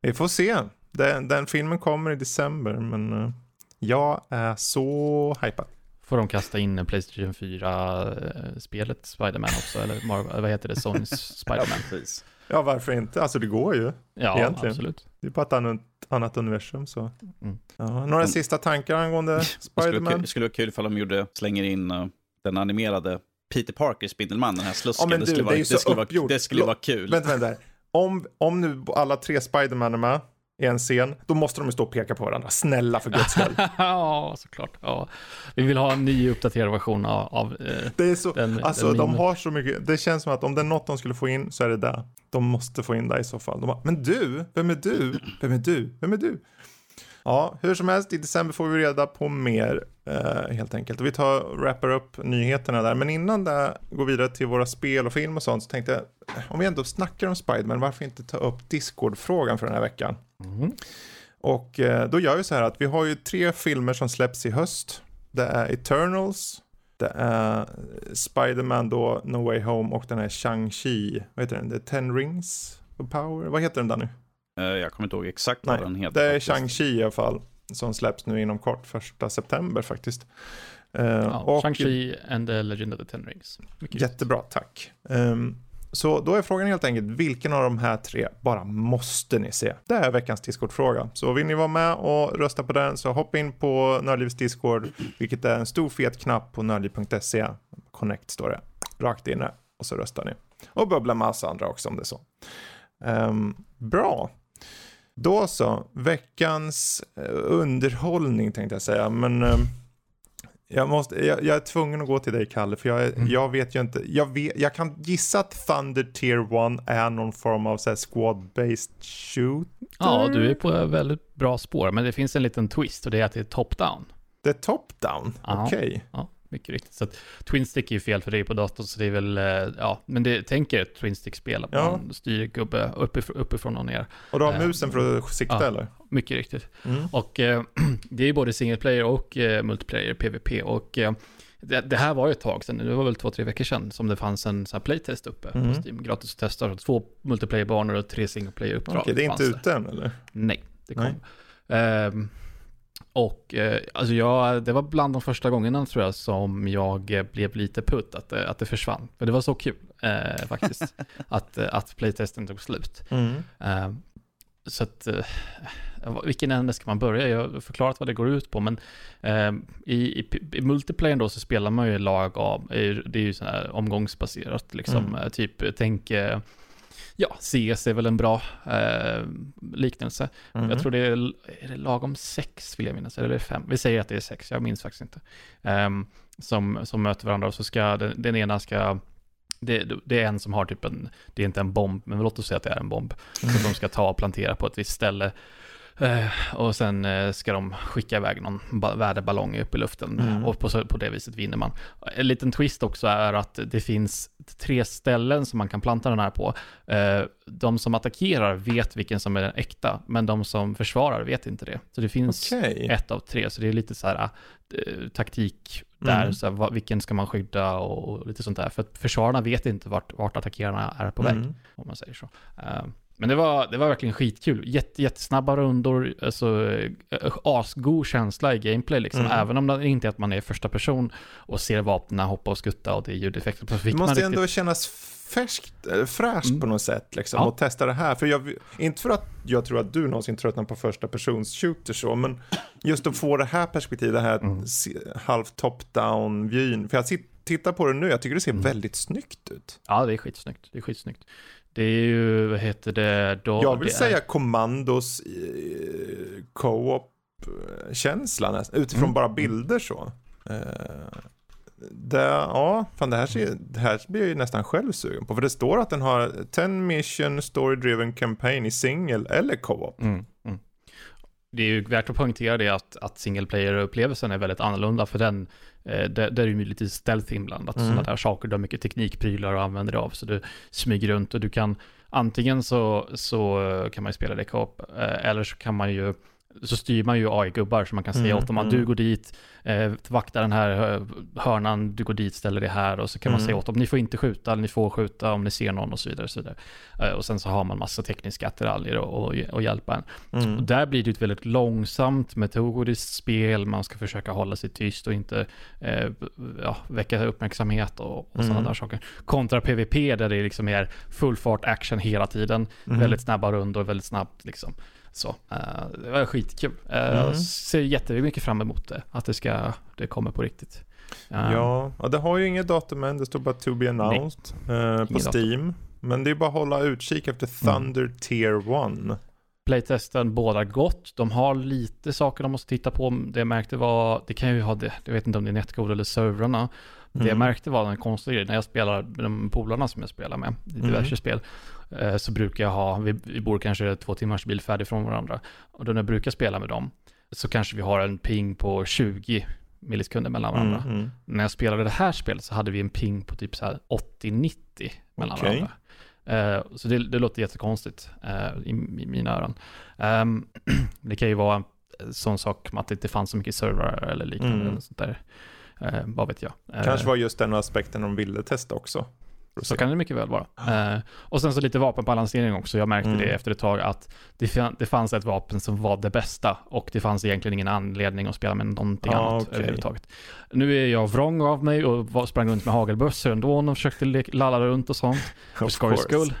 Vi får se. Den, den filmen kommer i december, men eh, jag är så hypad. Får de kasta in Playstation 4-spelet Spiderman också, eller Marvel, vad heter det, Sonys [laughs] Spiderman? precis. Ja, varför inte? Alltså det går ju. Ja, Egentligen. absolut. Det är på ett annat, annat universum så. Mm. Ja, några Mm. sista tankar angående Det skulle, vara kul, Spiderman? det skulle vara kul ifall de gjorde, slänger in uh, den animerade Peter Parker, Spindelmannen, den här slusken. Ja, men det skulle, det vara, det skulle, vara, det skulle vara kul. Vänta, vänta. Om, om nu alla tre Spiderman är med i en scen, då måste de ju stå och peka på varandra. Snälla för guds skull. [laughs] ja, såklart. Ja. Vi vill ha en ny uppdaterad version av, av eh, Det är så, den, alltså den de memen. har så mycket, det känns som att om det är något de skulle få in så är det där. De måste få in det i så fall. De bara, men du, vem är du? Vem är du? Vem är du? Ja, hur som helst, i december får vi reda på mer eh, helt enkelt. Och vi tar, wrappar upp nyheterna där. Men innan det går vidare till våra spel och film och sånt så tänkte jag, om vi ändå snackar om Spiderman, varför inte ta upp Discord-frågan för den här veckan? Mm. Och eh, då gör vi så här att vi har ju tre filmer som släpps i höst. Det är Eternals, det är Spider-Man då, No Way Home och den här Shang-Chi, vad heter den? The Ten Rings of Power? Vad heter den där nu? Eh, jag kommer inte ihåg exakt Nej, vad den heter. Det är. Shang-Chi i alla fall, som släpps nu inom kort, första september faktiskt. Eh, Ja, och Shang-Chi and the Legend of the Ten Rings. Mycket Jättebra, tack. Ehm, så då är frågan helt enkelt, vilken av de här tre bara måste ni se? Det är veckans Discord-fråga. Så vill ni vara med och rösta på den så hoppa in på Nördlivs Discord, vilket är en stor fet knapp på nördliv.se. Connect står det. Rakt in där och så röstar ni. Och bubbla massa andra också om det är så. Ehm, bra. Då så, veckans eh, underhållning tänkte jag säga, men ehm, jag, måste, jag, jag är tvungen att gå till dig Kalle, för jag, Mm. jag vet ju inte. Jag, vet, jag kan gissa att Thunder Tier 1 är någon form av så här squad-based shoot. Ja, du är på ett väldigt bra spår, men det finns en liten twist och det är att det är top-down. Det är top-down, okej. Ja, mycket riktigt. Så att Twin Stick är ju fel för är på datorn, så det är väl, eh, ja, men det tänker ett Twin Stick-spel, att Ja. man styr gubbe uppifrån, uppifrån och ner. Och du har Eh, musen för att sikta ja. eller? Mycket riktigt. Mm. Och eh, [clears throat] det är ju både single player och eh, multiplayer, PVP. Och det, det här var ju ett tag sedan, det var väl två, tre veckor sedan, som det fanns en sån här playtest uppe Mm. på Steam. Gratis att testa, två multiplayer-banor och tre single player-uppdrag. Okej, det är inte ute än eller? Nej, det kom. Nej. Och eh, alltså jag, det var bland de första gångerna tror jag som jag eh, blev lite putt att, det- att det försvann. För det var så kul eh, faktiskt, [laughs] att, eh, att playtesten tog slut. Mm. Ehm, så att, eh, vilken ände ska man börja? Jag har förklarat vad det går ut på, men ehm, i, i, i multiplayer då så spelar man ju lag av, eh, det är ju sådär här omgångsbaserat liksom, Mm. Eh, typ tänk, eh, ja, CS är väl en bra eh, liknelse. Mm. Jag tror det är, är det lagom sex vill jag minnas, eller är det fem? Vi säger att det är sex, jag minns faktiskt inte. Ehm, som, som möter varandra och så ska den, den ena ska det, det är en som har typ en, det är inte en bomb, men låt oss säga att det är en bomb. Mm. Som de ska ta och plantera på ett visst ställe. Eh, och sen eh, ska de skicka iväg någon ba- väderballong upp i luften. Mm. Och på, på det viset vinner man. En liten twist också är att det finns tre ställen som man kan planta den här på. Eh, de som attackerar vet vilken som är den äkta, men de som försvarar vet inte det. Så det finns Okej. ett av tre, så det är lite så här taktik där, Mm. så här, vilken ska man skydda och, och lite sånt där. För att försvararna vet inte vart, vart attackerarna är på väg, Mm. om man säger så. Men det var, det var verkligen skitkul. Jätte, jättesnabba rundor, alltså eh, asgod känsla i gameplay liksom. Mm. Även om det inte är att man är första person och ser vapnen hoppa och skutta och det är ljudeffekter. Det måste riktigt- ändå kännas färskt, fräscht Mm. på något sätt liksom, Ja. och testa det här. För jag, inte för att jag tror att du någonsin tröttnar på första persons shooter så, men just att få det här perspektivet, det här Mm. halv top-down vyn. För jag sit- tittar på det nu, jag tycker det ser Mm. väldigt snyggt ut. Ja, det är skitsnyggt. Det är skitsnyggt. Det är ju, vad heter det, då, jag vill det säga är, kommandos eh, co-op-känslan nästan, utifrån Mm. bara bilder så. Eh, det, ja, fan det här, ser, det här blir jag ju nästan själv sugen på. För det står att den har 10 mission story driven campaign i single eller co-op. Mm, mm. Det är ju värt att poängtera det att, att single player-upplevelsen är väldigt annorlunda för den, eh, där, där är ju lite stealth inblandat. Mm. Sådana där saker, du har mycket teknikprylar och använder dig av. Så du smyger runt och du kan, antingen så, så kan man ju spela det co-op, eh, eller så kan man ju så styr man ju AI-gubbar så man kan säga Mm, åt dem att mm. du går dit, eh, vakta den här eh, hörnan, du går dit, ställer det här och så kan man Mm. säga åt dem, ni får inte skjuta, eller ni får skjuta om ni ser någon och så vidare. Och, så vidare. Eh, och sen så har man massa tekniska attiraljer och, och, och hjälpa en. Och Mm. där blir det ett väldigt långsamt, metodiskt spel. Man ska försöka hålla sig tyst och inte eh, ja, väcka uppmärksamhet och, och sådana Mm. där saker. Kontra PVP där det liksom är full fart action hela tiden. Mm. Väldigt snabba rundor, väldigt snabbt liksom. Så, eh, det var skitkul. Uh, Mm. Jag ser jättemycket fram emot det, att det ska, det kommer på riktigt. Eh, Ja, ja, det har ju inget datum än, det står bara to be announced eh, på Inget datum. Steam. Men det är bara att hålla utkik efter Thunder Tier 1. Playtesten båda gott. De har lite saker de måste titta på. Det jag märkte var, det kan ju ha det, jag vet inte om det är netcode eller servrarna. Det jag Mm. märkte var en konstig grej, när jag spelar med de polarna som jag spelar med i diverse Mm. spel, eh, så brukar jag ha, vi, vi bor kanske två timmars bil färdig från varandra, och då när jag brukar spela med dem, så kanske vi har en ping på 20 millisekunder mellan varandra. Mm, mm. När jag spelade det här spelet så hade vi en ping på typ så här 80-90 mellan Okej. varandra. Eh, så det, det låter jättekonstigt eh, i, i mina öron. Ehm, [clears throat] det kan ju vara en sån sak som att det inte fanns så mycket servrar eller liknande. Mm. Sånt där. Eh, vad vet jag. Eh, Kanske var just den aspekten de ville testa också. Så kan det mycket väl vara. Eh, och sen så lite vapenbalansering också. Jag märkte Mm. det efter ett tag att det, det fanns ett vapen som var det bästa och det fanns egentligen ingen anledning att spela med någonting Ah, annat okej. överhuvudtaget. Nu är jag vrång av mig och sprang runt med hagelbössor ändå och försökte lalla runt och sånt. [laughs] För skojs skull.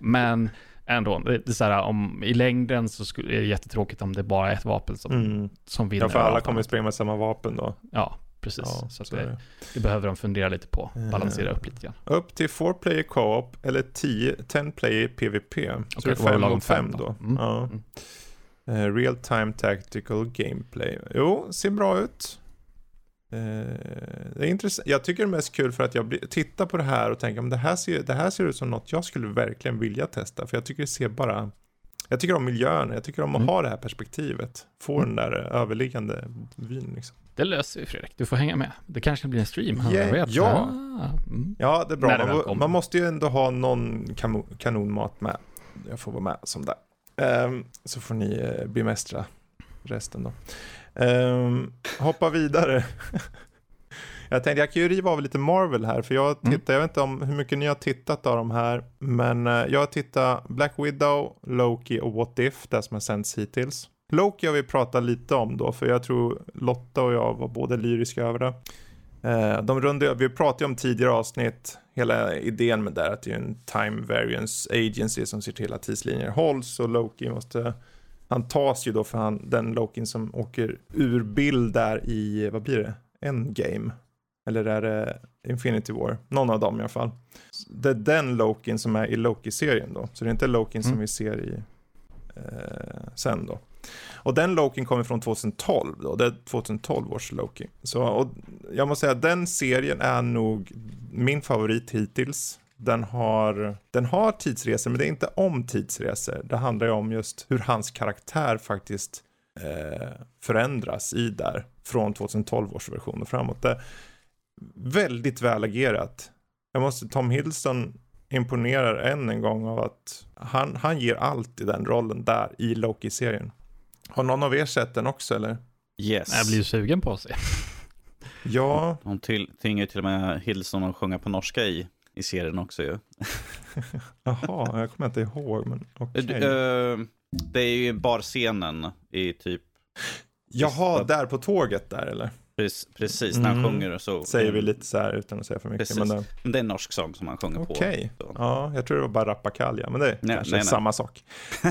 Men ändå, det, det är så här, om, i längden så är det jättetråkigt om det bara är ett vapen som, Mm. som vinner. Ja, för alla kommer springa med samma vapen då. Ja, precis. Ja, så att så det, det. det behöver de fundera lite på. Eh. Balansera upp lite grann. Upp till 4 player co-op eller 10, 10 player PVP. Så Okej, det är det 5 lagom mot 5 fem då. då. Mm. Ja. Mm. Eh, real time tactical gameplay. Jo, ser bra ut. Eh, det är intressant. Jag tycker det är mest kul för att jag tittar på det här och tänker, men det här, ser, det här ser ut som något jag skulle verkligen vilja testa. För jag tycker det ser bara, jag tycker om miljön, jag tycker om att Mm. ha det här perspektivet. Få den där överliggande vyn liksom. Det löser vi Fredrik, du får hänga med. Det kanske blir en stream, han Yeah, vet. ja. Ah, mm. Ja, det är bra. Man, man måste ju ändå ha någon kanonmat med. Jag får vara med som där. Ehm, så får ni uh, bemästra resten då. Ehm, hoppa vidare. [laughs] jag tänkte jag kan ju riva av lite Marvel här. För jag tittar, Mm. jag vet inte om hur mycket ni har tittat av de här. Men eh, jag har tittat Black Widow, Loki och What If. Det som har sänts hittills. Loki har vi pratat lite om då. För jag tror Lotta och jag var både lyriska över det. Eh, de rundar, vi pratade ju om tidigare avsnitt, hela idén med det är att det är en time variance agency som ser till att tidslinjer hålls och Loki måste, han tas ju då för han, den Lokin som åker ur bild där i, vad blir det, Endgame? Eller är det Infinity War? Någon av dem i alla fall. Det är den Lokin som är i Loki-serien då, så det är inte Lokin som Mm. vi ser i eh, sen då. Och den Loki kommer från 2012 då, det är 2012 års Loki. Så, och jag måste säga att den serien är nog min favorit hittills. Den har, den har tidsresor, men det är inte om tidsresor. Det handlar ju om just hur hans karaktär faktiskt eh, förändras i där, från 2012 års version och framåt. Det är väldigt väl agerat. Jag måste, Tom Hiddleston imponerar än en gång av att han, han ger allt i den rollen där i Loki-serien. Har någon av er sett den också eller? Yes. Jag blir ju sugen på att se. Ja, Hon till, tvingar ju till och med Hillson att sjunga på norska i, i serien också ju. [laughs] Jaha, jag kommer inte ihåg, men. Okay. Uh, det är ju barscenen i typ... Jaha, där på tåget där eller? Precis, när han mm. sjunger så. Säger vi lite så här utan att säga för mycket. Men det... det är en norsk sång som han sjunger okay. på. Okej, ja, jag tror det var bara Rappakalja, men det är nej, kanske nej, nej. samma sak.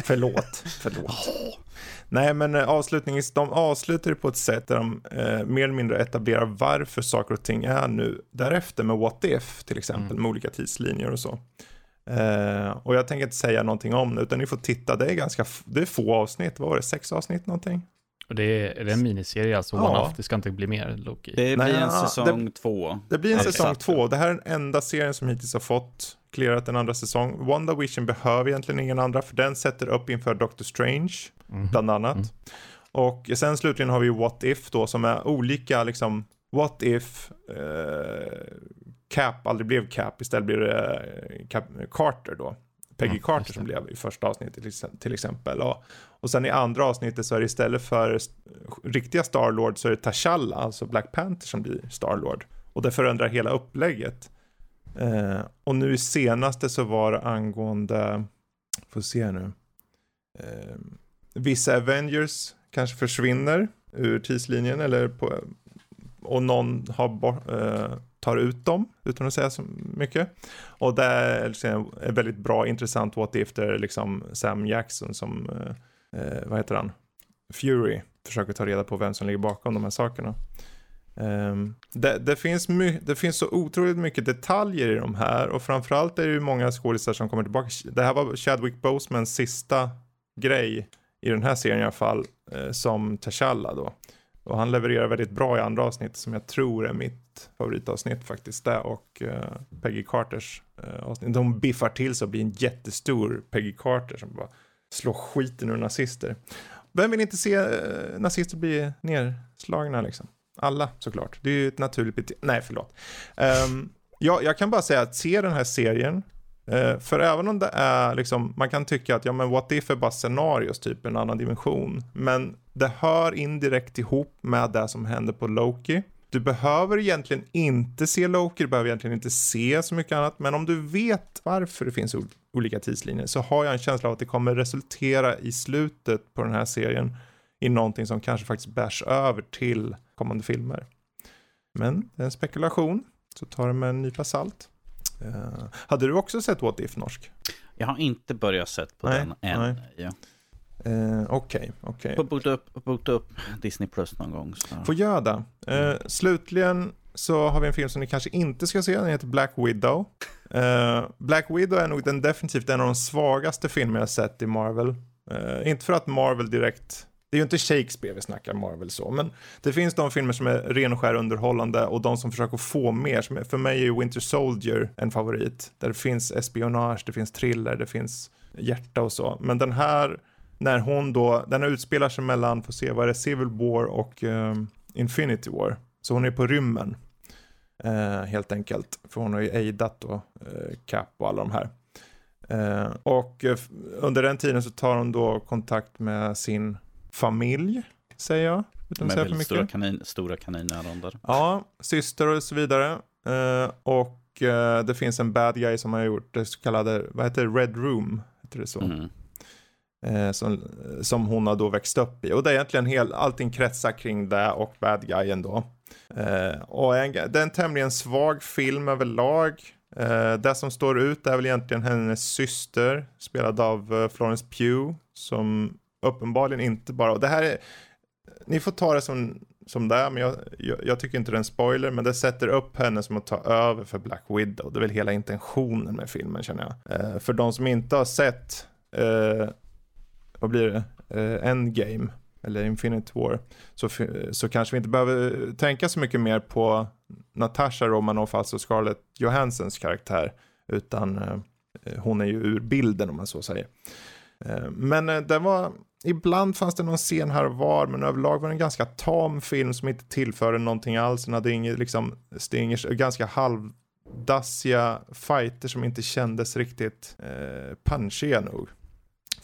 Förlåt, [laughs] förlåt. Nej, men eh, avslutningsvis, de avslutar det på ett sätt där de eh, mer eller mindre etablerar varför saker och ting är nu därefter med What If till exempel, mm. med olika tidslinjer och så. Eh, och jag tänker inte säga någonting om det, utan ni får titta, det är ganska, det är få avsnitt, vad var det, sex avsnitt någonting? Och det är, är det en miniserie, alltså ja. one-off, det ska inte bli mer Loki? Det blir Nej, en säsong det, två. Det blir en säsong två, det här är den enda serien som hittills har fått clearat en andra säsong. WandaVision behöver egentligen ingen andra, för den sätter upp inför Doctor Strange, mm. bland annat. Mm. Och sen slutligen har vi What If då, som är olika, liksom, What If eh, Cap aldrig blev Cap, istället blir det eh, Cap, Carter då. Peggy mm, Carter som blev i första avsnittet till exempel. Och, och sen i andra avsnittet så är det istället för riktiga Starlord så är det T'Challa, alltså Black Panther som blir Starlord. Och det förändrar hela upplägget. Eh, och nu i senaste så var det angående, får se nu, eh, vissa Avengers kanske försvinner ur tidslinjen eller på, och någon har eh, tar ut dem utan att säga så mycket. Och det är liksom ett väldigt bra intressant what if där liksom Sam Jackson som, eh, eh, vad heter han, Fury försöker ta reda på vem som ligger bakom de här sakerna. Um, det, det, finns det finns så otroligt mycket detaljer i de här och framförallt är det ju många skådisar som kommer tillbaka. Det här var Chadwick Bosemans sista grej i den här serien i alla fall eh, som T'Challa då. Och han levererar väldigt bra i andra avsnitt som jag tror är mitt favoritavsnitt faktiskt. Det och eh, Peggy Carters eh, avsnitt. De biffar till sig och blir en jättestor Peggy Carter som bara Slå skiten ur nazister. Vem vill inte se eh, nazister bli nerslagna liksom? Alla såklart. Det är ju ett naturligt beteende. Nej, förlåt. Um, ja, jag kan bara säga att se den här serien Uh, för även om det är liksom, man kan tycka att ja men what if är bara scenarios, typ en annan dimension. Men det hör indirekt ihop med det som händer på Loki. Du behöver egentligen inte se Loki, du behöver egentligen inte se så mycket annat. Men om du vet varför det finns olika tidslinjer så har jag en känsla av att det kommer resultera i slutet på den här serien i någonting som kanske faktiskt bärs över till kommande filmer. Men det är en spekulation, så ta det med en nypa salt. Uh, hade du också sett What If norsk? Jag har inte börjat sett på nej, den än. Nej. Ja. Okej, uh, okej. Okay, okay. Bokat upp, bokat upp Disney Plus någon gång. Så. Får göra det. Uh, mm. Slutligen så har vi en film som ni kanske inte ska se. Den heter Black Widow. Uh, Black Widow är nog den definitivt en av de svagaste filmer jag sett i Marvel. Uh, inte för att Marvel direkt det är ju inte Shakespeare vi snackar Marvel så, men det finns de filmer som är ren och skär underhållande och de som försöker få mer. Som är, för mig är ju Winter Soldier en favorit. Där det finns espionage, det finns thriller, det finns hjärta och så. Men den här, när hon då, den utspelar sig mellan, får se vad är det, Civil War och um, Infinity War. Så hon är på rymmen. Uh, helt enkelt. För hon har ju aidat då, uh, Cap och alla de här. Uh, och under den tiden så tar hon då kontakt med sin familj, säger jag. Utan för mycket. Stora, kanin, stora kaninöron Ja, syster och så vidare. Och det finns en bad guy som har gjort det så kallade, vad heter det, Red Room, heter det så? Mm. Eh, som, som hon har då växt upp i. Och det är egentligen hel, allting kretsar kring det och bad guyen då. Eh, och en, det är en tämligen svag film överlag. Eh, det som står ut är väl egentligen hennes syster, spelad av Florence Pugh, som uppenbarligen inte bara, och det här är, ni får ta det som, som det är, men jag, jag, jag, tycker inte det är en spoiler, men det sätter upp henne som att ta över för Black Widow. Det är väl hela intentionen med filmen känner jag. Eh, för de som inte har sett, eh, vad blir det, eh, Endgame, eller Infinite War, så, så kanske vi inte behöver tänka så mycket mer på Natasha Romanoff, alltså Scarlett Johanssons karaktär, utan eh, hon är ju ur bilden om man så säger. Eh, men eh, det var, ibland fanns det någon scen här och var, men överlag var det en ganska tam film som inte tillförde någonting alls. Den hade inget, liksom, stingers, ganska halvdassiga fighter som inte kändes riktigt eh, punchiga nog.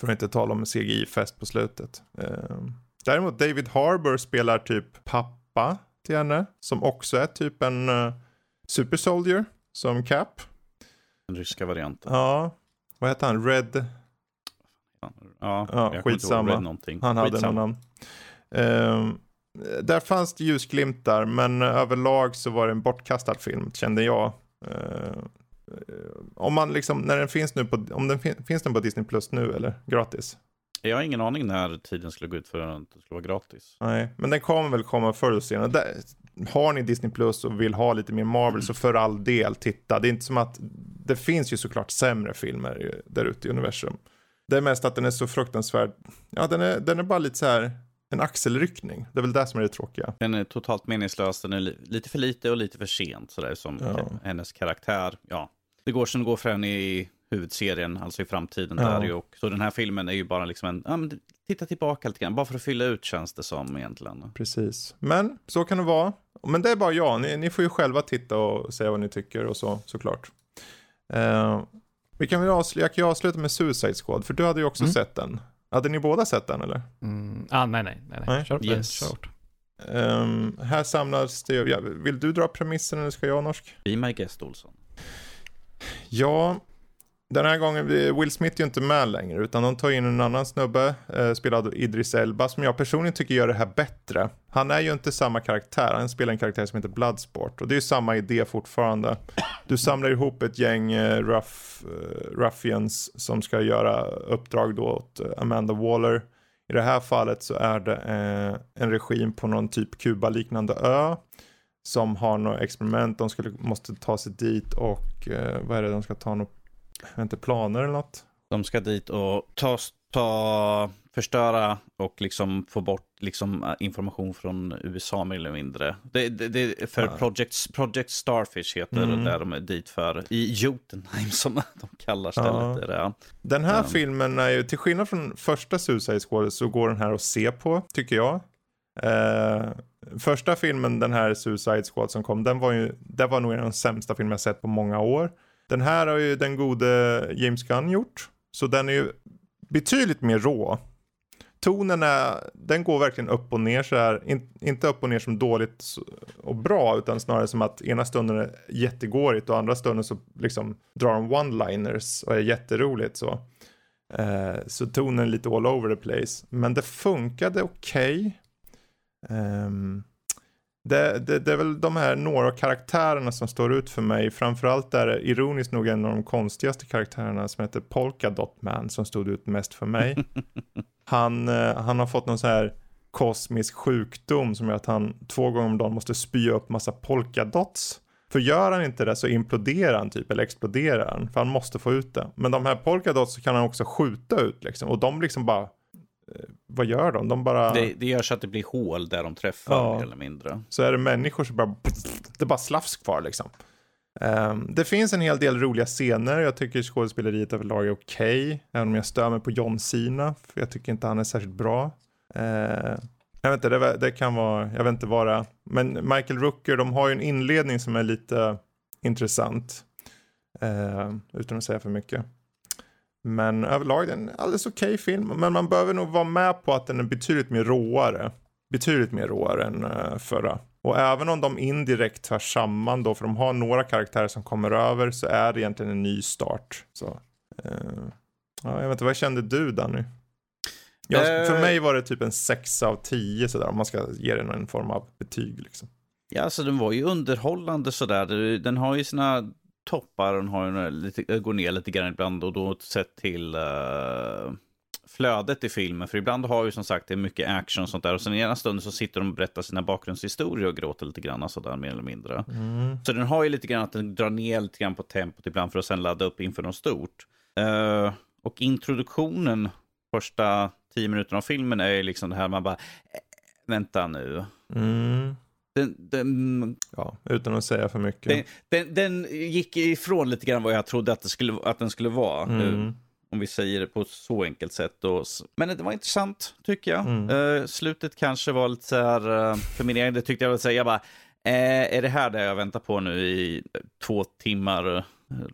För att inte tala om CGI-fest på slutet. Eh, däremot David Harbour spelar typ pappa till henne, som också är typ en uh, super soldier som Cap. Den ryska varianten. Ja, vad heter han? Red? Ja, Ja, skitsamma. Han hade någon Skitsamma. namn. Ehm, där fanns det ljusglimtar, men överlag så var det en bortkastad film, kände jag. Ehm, om man liksom, när den finns nu på, om den fin, finns den på Disney Plus nu eller gratis? Jag har ingen aning när tiden skulle gå ut för att det skulle vara gratis. Nej, men den kommer väl komma förr eller senare. Där, har ni Disney Plus och vill ha lite mer Marvel så för all del titta. Det är inte som att, det finns ju såklart sämre filmer där ute i universum. Det är mest att den är så fruktansvärd, ja den är, den är bara lite så här en axelryckning. Det är väl det som är det tråkiga. Den är totalt meningslös, den är li- lite för lite och lite för sent sådär som Ja. hennes karaktär. Ja, det går som det går för henne i huvudserien, alltså i framtiden Ja. där. Och, så den här filmen är ju bara liksom en, ja men titta tillbaka lite grann, bara för att fylla ut känns det som egentligen. Precis. Men så kan det vara. Men det är bara jag. Ni, ni får ju själva titta och säga vad ni tycker och så såklart. Eh, vi kan väl avsluta, jag kan ju avsluta med Suicide Squad, för du hade ju också Mm. sett den. Hade ni båda sett den eller? Mm. Ah, nej, nej, nej, nej. Kör, yes. kör hårt. Ehm, här samlas det, ja, vill du dra premissen eller ska jag norsk? Be my guest Olsson. Ja, den här gången, Will Smith är ju inte med längre, utan de tar in en annan snubbe, eh, spelad av Idris Elba, som jag personligen tycker gör det här bättre. Han är ju inte samma karaktär, han spelar en karaktär som heter Bloodsport, och det är ju samma idé fortfarande. Du samlar ihop ett gäng eh, rough, eh, ruffians som ska göra uppdrag då åt eh, Amanda Waller. I det här fallet så är det eh, en regim på någon typ Kuba-liknande ö som har några experiment, de skulle, måste ta sig dit och eh, vad är det, de ska ta något, inte, planer eller något? De ska dit och ta, ta, förstöra och liksom få bort liksom eh, information från USA mer eller mindre. Det, det, det för Ja. Project, Project Starfish heter Mm. där de är dit för. I Jotunheim [laughs] som de kallar stället. Ja. Är det, ja. Den här Ja. filmen är ju, till skillnad från första Suicide Squad så går den här att se på, tycker jag. Eh, första filmen, den här Suicide Squad som kom, den var ju, det var nog en av de sämsta filmer jag sett på många år. Den här har ju den gode James Gunn gjort, så den är ju betydligt mer rå. Tonen är, den går verkligen upp och ner så här, in, inte upp och ner som dåligt och bra, utan snarare som att ena stunden är jättegårigt och andra stunden så liksom drar de one-liners och är jätteroligt så. Eh, så tonen är lite all over the place. Men det funkade okej. Ehm, det, det, det är väl de här några karaktärerna som står ut för mig. Framförallt är det ironiskt nog en av de konstigaste karaktärerna som heter Polka Dot Man som stod ut mest för mig. [laughs] han, eh, han har fått någon så här kosmisk sjukdom som gör att han två gånger om dagen måste spy upp massa polkadots. För gör han inte det så imploderar han typ, eller exploderar han. För han måste få ut det. Men de här polkadots kan han också skjuta ut liksom. Och de liksom bara, eh, vad gör de? De bara, Det, det gör så att det blir hål där de träffar Ja. mer eller mindre. så är det människor som bara, det är bara slafs kvar liksom. Ehm, det finns en hel del roliga scener. Jag tycker skådespeleriet överlag är okej. även om jag stör mig på John Cena. För jag tycker inte han är särskilt bra. Ehm, jag vet inte, det, det kan vara, jag vet inte vad är. Men Michael Rooker, de har ju en inledning som är lite intressant. Ehm, utan att säga för mycket. Men överlag det är en alldeles okej film. Men man behöver nog vara med på att den är betydligt mer råare. Betydligt mer råare än uh, förra. Och även om de indirekt hör samman då, för de har några karaktärer som kommer över, så är det egentligen en ny start. Så, eh, ja, jag vet inte, vad kände du Danny? Jag, Eh. För mig var det typ en 6 av 10 sådär, om man ska ge den en form av betyg liksom. Ja, alltså den var ju underhållande sådär. Den har ju sina toppar, den har ju några lite, går ner lite grann ibland och då sett till eh, flödet i filmen. För ibland har ju som sagt det är mycket action och sånt där och sen i ena stunden så sitter de och berättar sina bakgrundshistorier och gråter lite grann sådär mer eller mindre. Mm. Så den har ju lite grann att den drar ner lite grann på tempot ibland för att sen ladda upp inför något stort. Eh, och introduktionen, första tio minuterna av filmen är ju liksom det här man bara, eh, vänta nu. Mm. Den, den, Ja, utan att säga för mycket. den, den, gick ifrån lite grann vad jag trodde att, det skulle, att den skulle vara. Mm. eh, Om vi säger det på så enkelt sätt. Och, men det var intressant, tycker jag. Mm. Eh, slutet kanske var lite så här, eh, för min egen del tyckte jag väl säga, bara, eh, är det här det jag väntar på nu i två timmar, eh,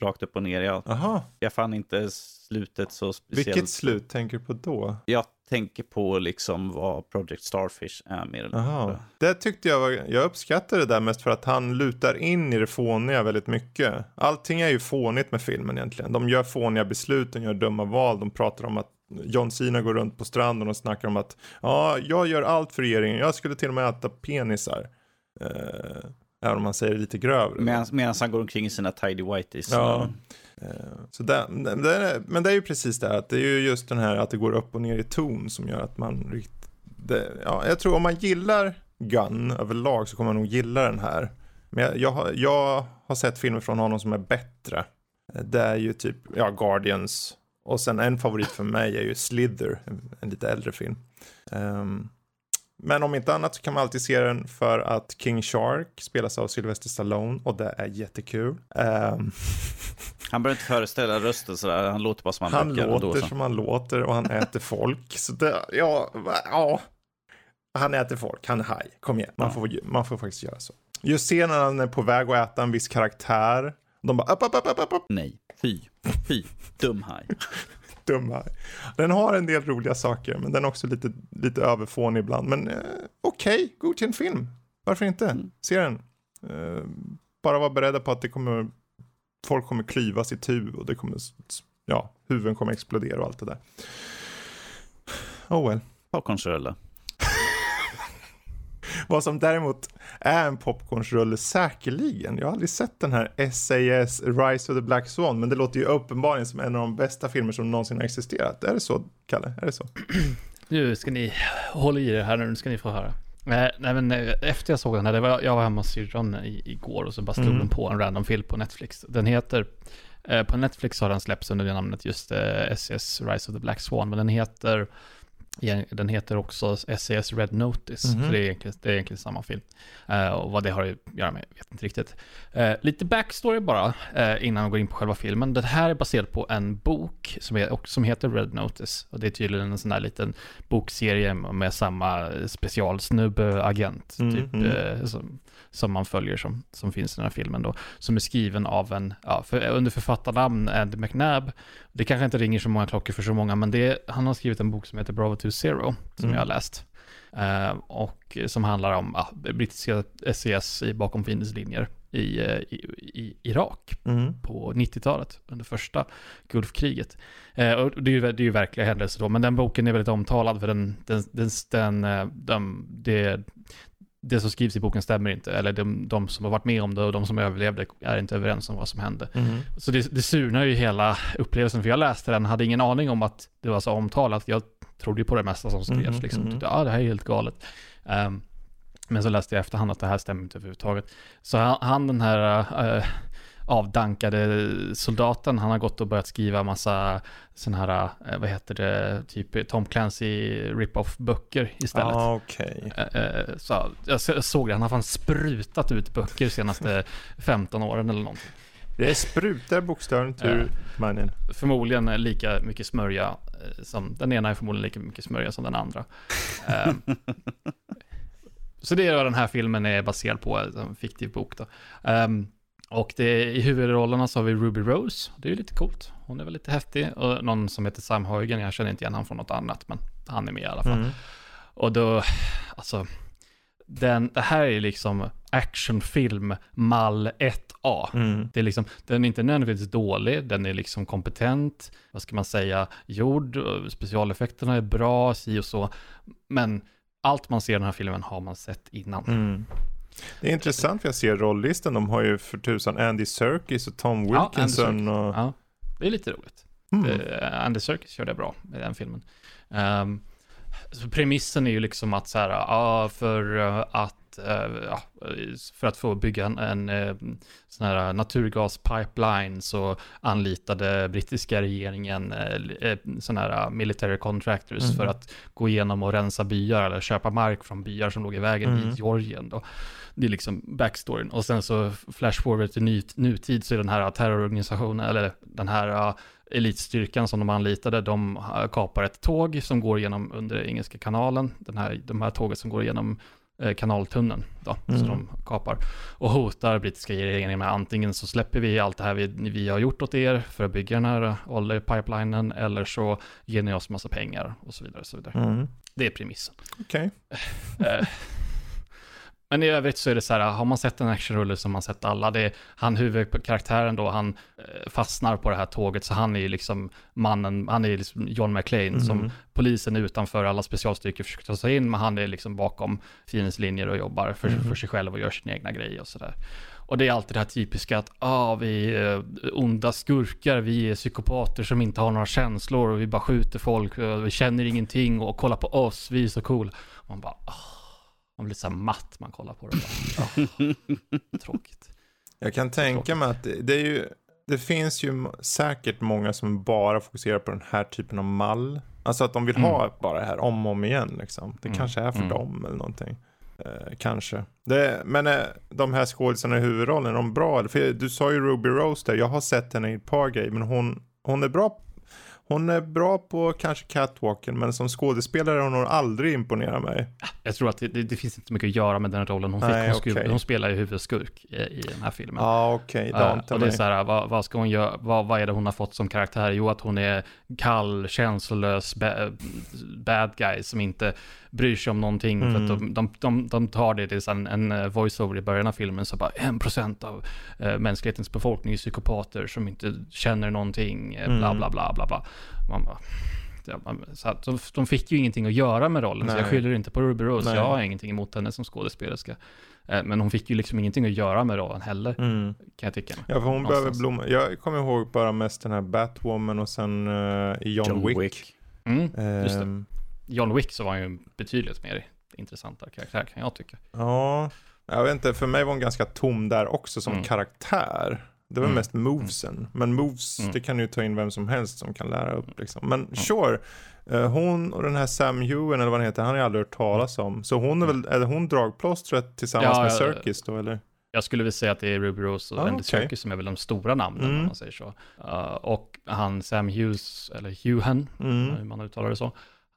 rakt upp och ner? Jag, Aha, jag fann inte slutet så speciellt. vilket slut tänker du på då? Jag tänker på liksom vad Project Starfish är mer eller mindre. Det tyckte jag var, jag uppskattade det där mest för att han lutar in i det fåniga väldigt mycket. Allting är ju fånigt med filmen egentligen. De gör fåniga beslut, de gör dumma val, de pratar om att John Cena går runt på stranden och snackar om att ja, jag gör allt för regeringen, jag skulle till och med äta penisar. Eh, även om man säger det lite grövre. Medan, han går omkring i sina tidy whities. Ja. Eh, så där, där, men det är ju precis det här, att det är ju just den här att det går upp och ner i ton som gör att man det, ja, jag tror om man gillar Gun överlag så kommer man nog gilla den här. Men jag, jag, har, jag har sett filmer från honom som är bättre. Eh, det är ju typ, ja, Guardians. Och sen en favorit för mig är ju Slither, en, en lite äldre film. Um, men om inte annat så kan man alltid se den för att King Shark spelas av Sylvester Stallone och det är jättekul. Ehm, [laughs] Han behöver inte föreställa rösten sådär, han låter bara som han, han brukar. ändå, låter som han låter och han äter folk. Så det, ja, ja. Han äter folk, han är haj. Kom igen, man, Ja. får, man får faktiskt göra så. Just scenen när han är på väg att äta en viss karaktär. De bara upp, upp, upp, upp, upp. Nej, fy, fy, dum haj. Dum. Den har en del roliga saker, men den är också lite, lite överfånig ibland. Men eh, okej, godkänd film. Varför inte? Mm. Se den. Eh, bara vara beredda på att det kommer, folk kommer klyvas i tu och det kommer, ja, huvuden kommer explodera och allt det där. Oh well. Popcornsrulle. Vad som däremot är en popcornsrulle säkerligen. Jag har aldrig sett den här SAS Rise of the Black Swan, men det låter ju uppenbarligen som en av de bästa filmer som någonsin har existerat. Är det så, Kalle? Är det så? [clears throat] Nu ska ni hålla i det här nu, ska ni få höra. Nej men eh, efter jag såg den här, det var, jag var hemma hos syrran igår och så bara slog Mm. den på en random film på Netflix. Den heter, eh, på Netflix har den släppts under det namnet just eh, SES Rise of the Black Swan, men den heter, den heter också SES Red Notice, Mhm. så det är, egentligen, det är egentligen samma film. Eh, och vad det har att göra med, jag vet inte riktigt. Eh, lite backstory bara, eh, innan vi går in på själva filmen. Den här är baserad på en bok som, är, och, som heter Red Notice. Och det är tydligen en sån här liten bokserie med samma specialsnubbe-agent, Mm, typ, mm. eh, som, som man följer som, som finns i den här filmen då. Som är skriven av en, ja, för, under författarnamn Andy McNabb. Det kanske inte ringer så många klockor för så många, men det, han har skrivit en bok som heter Bravo to Zero, som Mm. jag har läst. Eh, och som handlar om ja, brittiska SES i bakom fiendens linjer i, eh, i, i Irak Mm. på 90-talet under första Gulfkriget. Eh, och det är, ju, det är ju verkliga händelser då, men den boken är väldigt omtalad för den, den, den, den, eh, de, det, det som skrivs i boken stämmer inte, eller de, de som har varit med om det och de som överlevde är inte överens om vad som hände. Mm. Så det, det surnar ju hela upplevelsen, för jag läste den, hade ingen aning om att det var så omtalat. Jag trodde ju på det mesta som skrevs, Mhm, liksom. mhm. Tyckte, Ja, det här är helt galet. Ehm, men så läste jag efterhand att det här stämmer inte överhuvudtaget. Så han, han den här eh, avdankade soldaten, han har gått och börjat skriva massa sådana här, eh, vad heter det, typ Tom Clancy rip-off böcker istället. Ah, okej. Eh, eh, Så jag så- jag såg det, han har fan sprutat ut böcker de senaste [laughs] 15 åren eller någonting. Det sprutar bokstavligt ur mannen. Förmodligen lika mycket smörja eh, som, den ena är förmodligen lika mycket smörja som den andra. Eh, [laughs] Så det är vad den här filmen är baserad på, en fiktiv bok då. Ehm, och det, i huvudrollerna så har vi Ruby Rose, det är ju lite coolt. Hon är väl lite häftig. Och någon som heter Sam Huygen, jag känner inte igen honom från något annat, men han är med i alla fall. Mm. Och då, alltså, den, det här är liksom actionfilm mall 1A. Mm. Det är liksom, den är inte nödvändigtvis dålig, den är liksom kompetent, vad ska man säga, gjord, specialeffekterna är bra, si och så. Men allt man ser i den här filmen har man sett innan. Mm. Det är intressant för jag ser rolllistan. De har ju för tusan Andy Serkis och Tom Ja, Wilkinson. och... Ja, det är lite roligt. Mm. Eh, Andy Serkis gör det bra i den filmen. Så premissen är ju liksom att så här, ja, för eh, att, eh, ja, för att få bygga en, en eh, sån här naturgaspipeline så anlitade brittiska regeringen sådana här military contractors Mhm. för att gå igenom och rensa byar eller köpa mark från byar som låg i vägen Mm. i Georgien då. Det är liksom backstoryn. Och sen så flash forward till ny, nutid så är den här terrororganisationen, eller den här uh, elitstyrkan som de anlitade, de uh, kapar ett tåg som går igenom under Engelska kanalen. Den här, de här tåget som går igenom eh, kanaltunneln då, Mm. som de kapar. Och hotar brittiska regeringen med antingen så släpper vi allt det här vi, vi har gjort åt er för att bygga den här oljepipelinen eller så ger ni oss massa pengar och så vidare. Och så vidare. Mm. Det är premissen. Okej. [laughs] Men i övrigt så är det så här, har man sett en actionrulle som man sett alla, det är, han huvudkaraktären då, han eh, fastnar på det här tåget, så han är ju liksom mannen, han är liksom John McClane, som Mm. polisen utanför alla specialstyrkor försöker ta sig in, men han är liksom bakom fiendens linjer och jobbar för, Mhm. för sig själv och gör sina egna grejer och sådär. Och det är alltid det här typiska att, ah, vi är eh, onda skurkar, vi är psykopater som inte har några känslor och vi bara skjuter folk, och vi känner ingenting och kolla på oss, vi är så cool. Man bara, ah, man blir så här matt man kollar på det. Bara, [laughs] tråkigt. Jag kan tänka mig att det, det är ju, det finns ju säkert många som bara fokuserar på den här typen av mall. Alltså att de vill ha bara det här om och om igen liksom. Det Mm. kanske är för Mm. dem eller någonting. Eh, kanske. Det, men eh, de här skådisarna i huvudrollen, är de bra? För du sa ju Ruby Rose där, jag har sett henne i ett par grejer, men hon, hon är bra hon är bra på kanske catwalken, men som skådespelare har hon aldrig imponerat mig. Jag tror att det, det, det finns inte mycket att göra med den rollen hon fick. Nej, hon, skulle, okej. hon spelar ju huvudskurk i, i den här filmen. Ah, Eh, det ante och det är mig. så här, vad, vad ska hon göra, vad, vad är det hon har fått som karaktär? Jo, att hon är kall, känslolös, ba, bad guy som inte bryr sig om någonting. För Mm. att de, de, de, de tar det till en, en eh, voiceover i början av filmen, så bara en procent av eh, mänsklighetens befolkning är psykopater som inte känner någonting, eh, bla Mm. bla bla bla bla. Man bara, så att de, de fick ju ingenting att göra med rollen, så jag Nej. skyller inte på Ruby Rose, Nej. jag har ingenting emot henne som skådespelerska. Eh, Men hon fick ju liksom ingenting att göra med rollen heller, Mm. kan jag tycka. Ja, för hon Någonstans. behöver blomma. Jag kommer ihåg bara mest den här Batwoman och sen eh, i John, Wick. Mm, just det. Ehm, John Wick så var han ju betydligt mer intressantare karaktär kan jag tycka. Ja, jag vet inte, för mig var hon ganska tom där också som Mm. karaktär. Det var Mm. mest movesen. Men moves, Mm. det kan ju ta in vem som helst som kan lära upp liksom. Men sure, eh, hon och den här Sam Hewen eller vad han heter, han har jag aldrig hört talas om. Så hon är väl, är hon dragplåstret tillsammans Ja, med Circus då eller? Jag skulle väl säga att det är Ruby Rose och Ah, Andy okej. Serkis som är väl de stora namnen Mm. om man säger så. Uh, och han Sam Hughes, eller Huhan, Mm. hur man uttalar det så.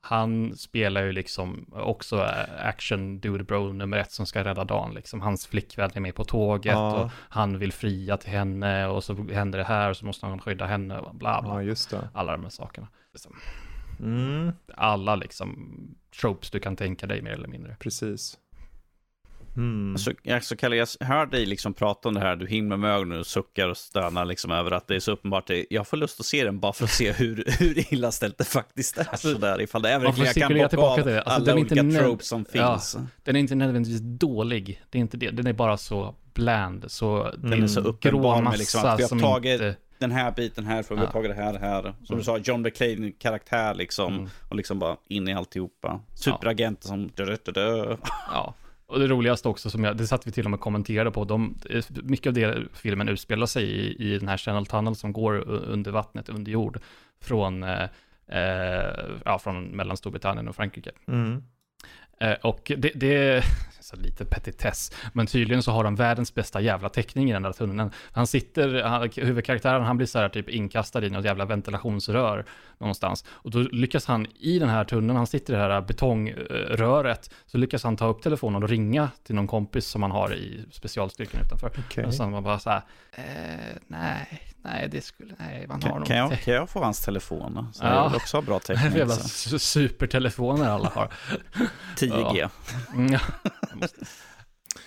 Han spelar ju liksom också action dude bro nummer ett som ska rädda dagen liksom. Hans flickvän är med på tåget Ja. och han vill fria till henne och så händer det här och så måste han skydda henne och bla bla. Ja, just det. Alla de här sakerna. Liksom. Mm, Alla liksom tropes du kan tänka dig mer eller mindre. precis. Mm. Så, alltså, Kalle, jag hör dig liksom prata om det här, du himlar med ögonen och suckar och stönar liksom över att det är så uppenbart. Jag får lust att se den bara för att se hur, [laughs] hur illa ställt det faktiskt är. Alltså, sådär, ifall det är verkligen jag kan bocka av det. Alltså, alla olika tropes som Ja. finns. Den är inte nödvändigtvis dålig, det är inte det. Den är bara så bland, så Den är så Mm. uppenbar med liksom att vi har som tagit inte... den här biten här, för vi har Ja. tagit det här här. Som Mm. du sa, John McClane-karaktär liksom. Mm. Och liksom bara in i alltihopa. Superagenter som... dö-dö-dö-dö. Ja. Och det roligaste också, som jag, det satt vi till och med kommenterade på, de, mycket av det filmen utspelar sig i, i den här Channel Tunnel som går under vattnet, under jord, från, eh, eh, ja, från mellan Storbritannien och Frankrike. Mm. Eh, och det, det så lite petitess, men tydligen så har de världens bästa jävla täckning i den där tunneln. Han sitter, han, huvudkaraktären, han blir så här typ inkastad i något jävla ventilationsrör någonstans. Och då lyckas han i den här tunneln, han sitter i det här betongröret, så lyckas han ta upp telefonen och ringa till någon kompis som han har i specialstyrkan utanför. Okej. Och sen var bara så här, eh, nej, nej, det skulle, nej, man har Kan, kan, jag, kan jag få hans telefon? Så Ja. jag vill också ha bra [laughs] täckning. jävla supertelefoner alla har. [laughs] 10G. Mm, ja. Måste-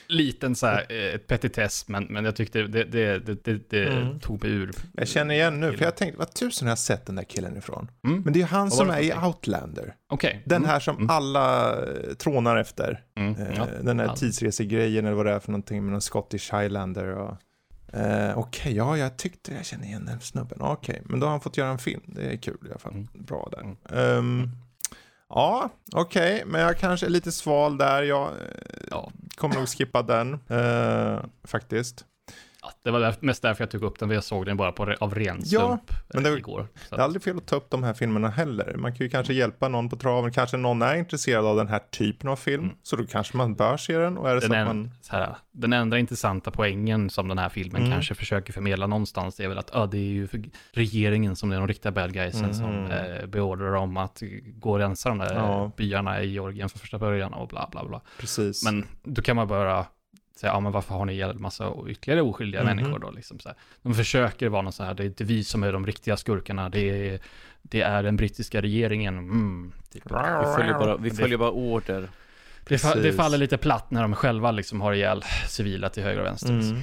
Liten så här, eh, ett petitess, men, men jag tyckte det, det, det, det, det Mm. tog mig ur. Jag känner igen nu, för jag tänkte, vad tusen har jag sett den där killen ifrån? Mm. Men det är ju han som är i? Outlander. Okej. Den Mm. här som Mm. alla eh, trånar efter. Mm. Eh, Ja. Den här Ja. tidsresegrejen eller vad det är för någonting med någon Scottish Highlander och... Eh, Okej, ja jag tyckte jag kände igen den snubben. Okej, men då har han fått göra en film. Det är kul i alla fall. Mm. Bra där. Mm. Ja, okej, men jag kanske är lite sval där. Jag eh, Ja. kommer nog skippa den, eh, faktiskt. Ja, det var mest därför jag tog upp den, för jag såg den bara på, av ren Ja, slump men det eh, igår. Så Det är aldrig fel att ta upp de här filmerna heller. Man kan ju kanske hjälpa någon på traven. Kanske någon är intresserad av den här typen av film. Mm. Så då kanske man bör se den. Och är det den, så en, man... så här, den enda intressanta poängen som den här filmen Mm. kanske försöker förmedla någonstans, det är väl att ja, det är ju regeringen som är de riktiga bad guysen Mhm. som eh, beordrar dem att gå och rensa de där Ja. byarna i Georgien från första början och bla bla bla. Precis. Men då kan man bara säga, ja men varför har ni ihjäl massa ytterligare oskyldiga Mhm. människor då? Liksom så här. De försöker vara något så här, det är inte vi som är de riktiga skurkarna, det är, det är den brittiska regeringen. Mm, typ. Vi följer bara, vi Det- följer bara order. det, fa- det faller lite platt när de själva liksom har ihjäl civila till höger och vänster. Mm.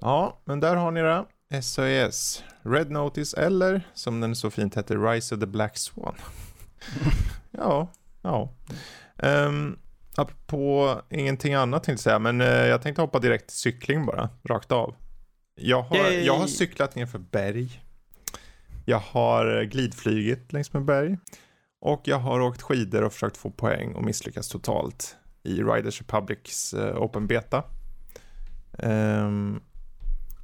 Ja, men där har ni det. SAS, Red Notice eller som den så fint heter Rise of the Black Swan. [laughs] ja, ja. Um, apropå ingenting annat tänkte jag säga, men eh, jag tänkte hoppa direkt till cykling bara, rakt av. Jag har, Yay! jag har cyklat ner för berg. Jag har glidflygit längs med berg. Och jag har åkt skidor och försökt få poäng och misslyckats totalt i Riders Republics eh, Open Beta. Ehm,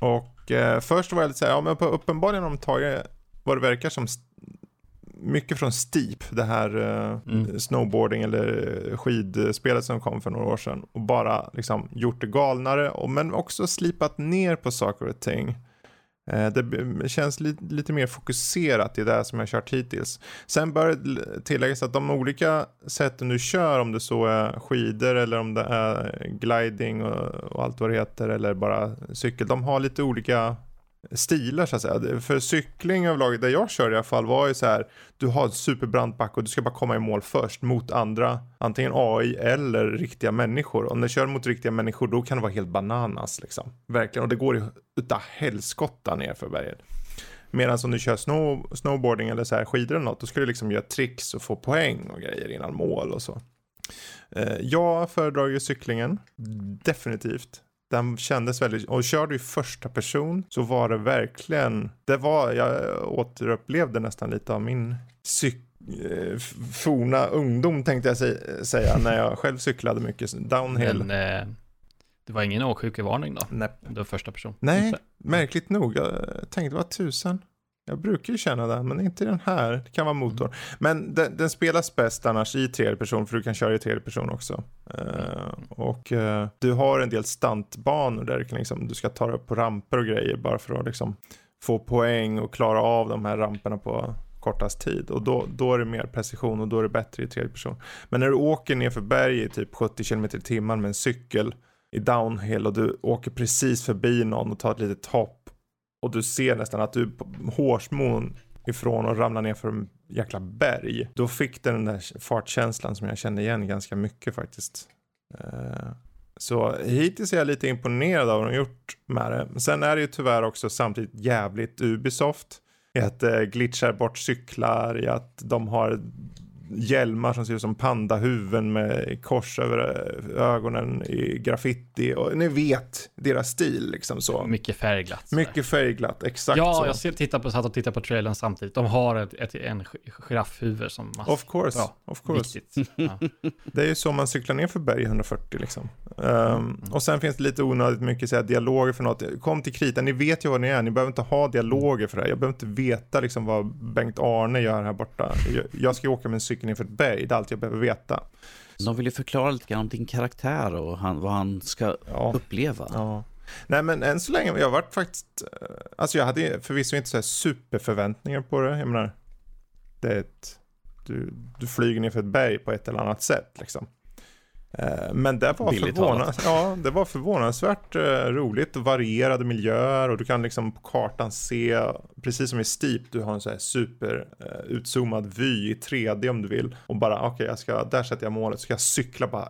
och eh, först var jag lite såhär, ja men på uppenbarligen har de tagit vad det verkar som mycket från Steep, det här eh, Mm. snowboarding eller skidspelet som kom för några år sedan och bara liksom gjort det galnare och, men också slipat ner på saker och ting. Eh, Det känns li lite mer fokuserat i det som jag kört hittills. Sen bör det tilläggas att de olika sätten du kör, om det så är skidor eller om det är gliding och, och allt vad det heter eller bara cykel, de har lite olika stilar så att säga. För cykling överlag, där jag kör i alla fall, var ju så här, du har ett superbrant back och du ska bara komma i mål först mot andra, antingen AI eller riktiga människor. Och när du kör mot riktiga människor, då kan det vara helt bananas liksom. Verkligen, och det går utav helskotta ner för berget. Medan om du kör snow, snowboarding eller så här skidor eller något, då ska du liksom göra tricks och få poäng och grejer innan mål och så. Eh, jag föredrar ju cyklingen, definitivt. Den kändes väldigt, och kör du i första person så var det verkligen, det var, jag återupplevde nästan lite av min cyk, eh, forna ungdom tänkte jag sä- säga när jag själv cyklade mycket downhill. Men eh, det var ingen åksjukevarning då? Nej. Det var första person. Nej, märkligt nog. Jag tänkte vad tusen. Jag brukar ju känna det, men inte den här. Det kan vara motor. Men den, den spelas bäst annars i tredje person, för du kan köra i tredje person också. Eh, och uh, du har en del stuntbanor där du, liksom, du ska ta dig upp på ramper och grejer bara för att liksom få poäng och klara av de här ramperna på kortast tid. Och då, då är det mer precision och då är det bättre i tredje person. Men när du åker ner för berg i typ 70 km i timmen med en cykel i downhill och du åker precis förbi någon och tar ett litet hopp och du ser nästan att du hårsmån ifrån och ramlar ner för en jäkla berg. Då fick den den där fartkänslan som jag kände igen ganska mycket faktiskt. Eh, så hittills är jag lite imponerad av vad de gjort med det. Sen är det ju tyvärr också samtidigt jävligt Ubisoft. I att det glitchar bort cyklar, i att de har hjälmar som ser ut som pandahuvuden med kors över eh, ögonen i graffiti. Och ni vet deras stil liksom så. Mycket färgglatt. Mycket färgglatt, exakt Ja, så. jag ser, tittar på, satt och tittade på trailern samtidigt. De har ett, ett, en gi- giraffhuvud som mask. Of course, Bra. of course. Ja. [laughs] Det är ju så man cyklar ner för berg 140 liksom. Um, Mm. och sen finns det lite onödigt mycket så här, dialoger för något. Kom till kritan, ni vet ju vad ni är, ni behöver inte ha dialoger för det här. Jag behöver inte veta liksom vad Bengt Arne gör här borta. Jag, jag ska ju åka med en cykel ner för ett berg, det är allt jag behöver veta. De vill ju förklara lite grann om din karaktär och han, vad han ska Ja. uppleva. Ja. Nej men än så länge, jag har varit faktiskt, eh, alltså jag hade förvisso inte så här superförväntningar på det. Jag menar, det är ett, du, du flyger ner för ett berg på ett eller annat sätt liksom. Eh, Men det var, förvånans ja, det var förvånansvärt eh, roligt varierade miljöer och du kan liksom på kartan se, precis som i Steep, du har en så här super eh, utzoomad vy i 3D om du vill. Och bara, okej, jag ska, där sätter jag målet, så ska jag cykla bara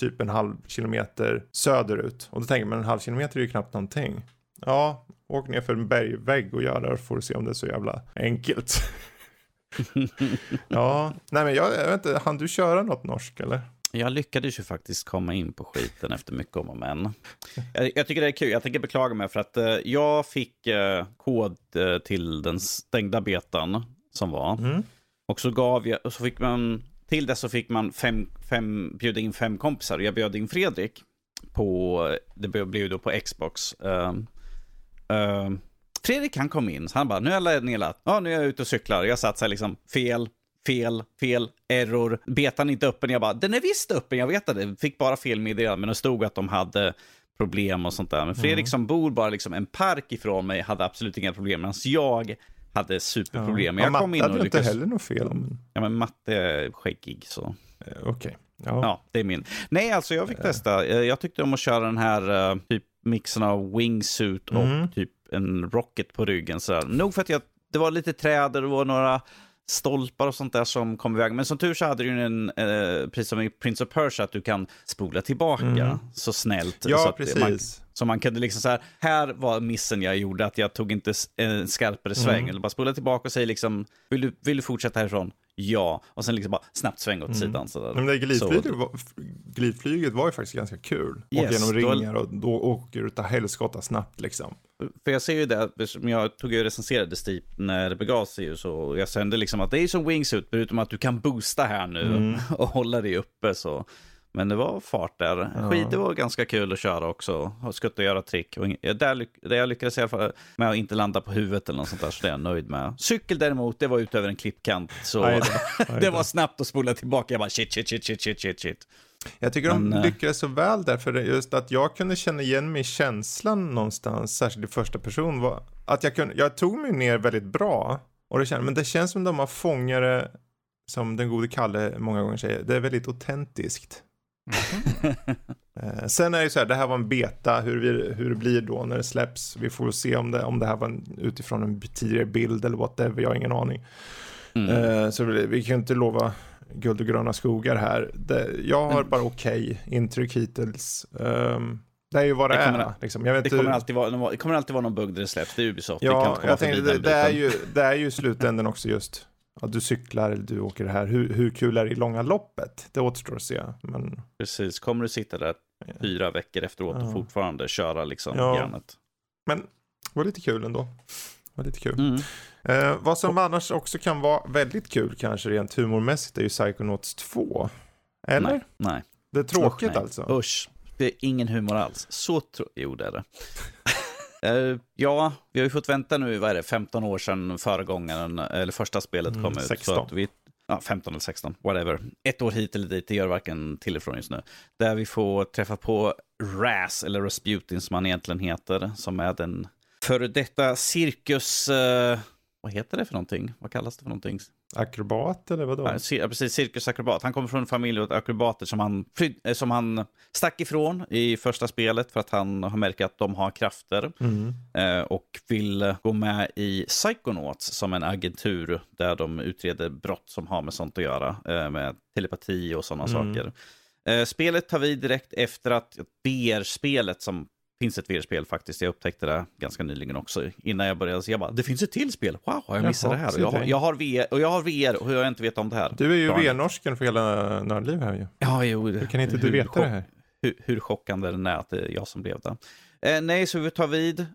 typ en halv kilometer söderut. Och då tänker man en halv kilometer är ju knappt någonting. Ja, åk ner för en bergvägg och gör det och får du se om det är så jävla enkelt. [laughs] ja, nej men jag, jag vet inte, hann du köra något norsk eller? Jag lyckades ju faktiskt komma in på skiten efter mycket om och men. Jag, jag tycker det är kul. Jag tänker beklaga mig för att eh, jag fick eh, kod eh, till den stängda betan som var. Mm. Och så gav jag, och så fick man, till det så fick man fem, fem, bjuda in fem kompisar. Och jag bjöd in Fredrik. på, det blev ju då på Xbox. Um, um, Fredrik han kom in, så han bara, nu är jag nedladdat. Ja, nu är jag ute och cyklar. Jag satt så här liksom, fel, fel, fel, error. Betan inte öppen. Jag bara, den är visst öppen, jag vet det. Fick bara fel meddelande, men det stod att de hade problem och sånt där. Men Fredrik mm. som bor bara liksom en park ifrån mig hade absolut inga problem. Medan jag hade superproblem. Ja. Jag kom in och lyckades... inte heller något fel. Ja, men matte är skäggig så. Eh, okej. Okay. Ja. ja. det är min. Nej, alltså jag fick uh. testa. Eh, jag tyckte om att köra den här uh, typ mixen av wingsuit och mm. typ en rocket på ryggen. Så här. Nog för att jag, det var lite träd och det var några stolpar och sånt där som kom iväg. Men som tur så hade du en, eh, precis som i Prince of Persia, att du kan spola tillbaka mm. så snällt. Ja, så precis. Man, så man kunde liksom så här, här var missen jag gjorde, att jag tog inte en skarpare sväng. Mm. Eller bara spola tillbaka och säga liksom, vill du, vill du fortsätta härifrån? Ja. Och sen liksom bara snabbt svänga åt mm. sidan. Sådär. Men det glidflyget, så... var, glidflyget var ju faktiskt ganska kul. Yes, Åka genom ringar och då åker du utav helskotta snabbt liksom. För jag ser ju det, jag tog ju recenserade Steep när det begav sig så jag kände liksom att det är som wingsuit, förutom att du kan boosta här nu mm. [laughs] och hålla dig uppe så. Men det var fart där. Ja. Skidor var ganska kul att köra också. Skutta och göra trick. Och där, där jag lyckades i alla fall med att inte landa på huvudet eller något sånt där, så det är jag nöjd med. Cykel däremot, det var ut över en klippkant. Så aj då, aj då. det [laughs] var snabbt att spola tillbaka. Jag bara shit, shit, shit, shit, shit, shit, shit. Jag tycker de eh, lyckades så väl där, för just att jag kunde känna igen mig i känslan någonstans, särskilt i första person, var att jag, kunde, jag tog mig ner väldigt bra. Och det känns, men det känns som de har fångat det, som den gode Kalle många gånger säger, det är väldigt autentiskt. Mm. Sen är det så här, det här var en beta, hur, vi, hur det blir då när det släpps. Vi får se om det, om det här var en, utifrån en tidigare bild eller whatever, jag har ingen aning. Mm. Uh, så vi, vi kan inte lova guld och gröna skogar här. Det, jag har mm. bara okej okay intryck hittills. Um, det är ju vad det, det är. Liksom. det, kommer alltid vara, det kommer alltid vara någon bugg där det släpps, det är Ubisoft. Ja, jag tänkte, det, det, är ju, det är ju slutändan också just att du cyklar eller du åker det här. Hur, hur kul är det i långa loppet? Det återstår att se. Men... Precis, kommer du sitta där fyra veckor efteråt ja. och fortfarande köra liksom ja. järnet? Men det var lite kul ändå. Det var lite kul. Mm. Eh, vad som annars också kan vara väldigt kul kanske rent humormässigt är ju Psychonauts 2. Eller? Nej. nej. Det är tråkigt Usch, alltså. Usch. Det är ingen humor alls. Så tro... Jo, det är det. [laughs] Uh, ja, vi har ju fått vänta nu, vad är det, 15 år sedan föregångaren, eller första spelet kom mm, ut. 16. Så att vi, ja, 15 eller 16, whatever. Ett år hit eller dit, det gör varken till eller från just nu. Där vi får träffa på Raz, eller Rasputin som han egentligen heter, som är den före detta cirkus... Uh, vad heter det för någonting? Vad kallas det för någonting? Akrobat eller vadå? Ja, precis, cirkusakrobat. Han kommer från en familj av akrobater som han, eh, som han stack ifrån i första spelet för att han har märkt att de har krafter. Mm. Eh, och vill gå med i Psychonauts som en agentur där de utreder brott som har med sånt att göra. Eh, med telepati och sådana mm. saker. Eh, spelet tar vi direkt efter att VR-spelet som finns ett VR-spel faktiskt. Jag upptäckte det ganska nyligen också. Innan jag började, så jag bara, det finns ett till spel. Wow, har jag missat det här? Och jag, har, jag har VR, och jag har VR och jag inte vet om det här. Du är ju VR-norsken för hela Nördliv här ju. Ja, jo. Hur kan inte du veta det här? Hur, hur chockande den är att det är jag som blev det. Eh, nej, så vi tar vid eh,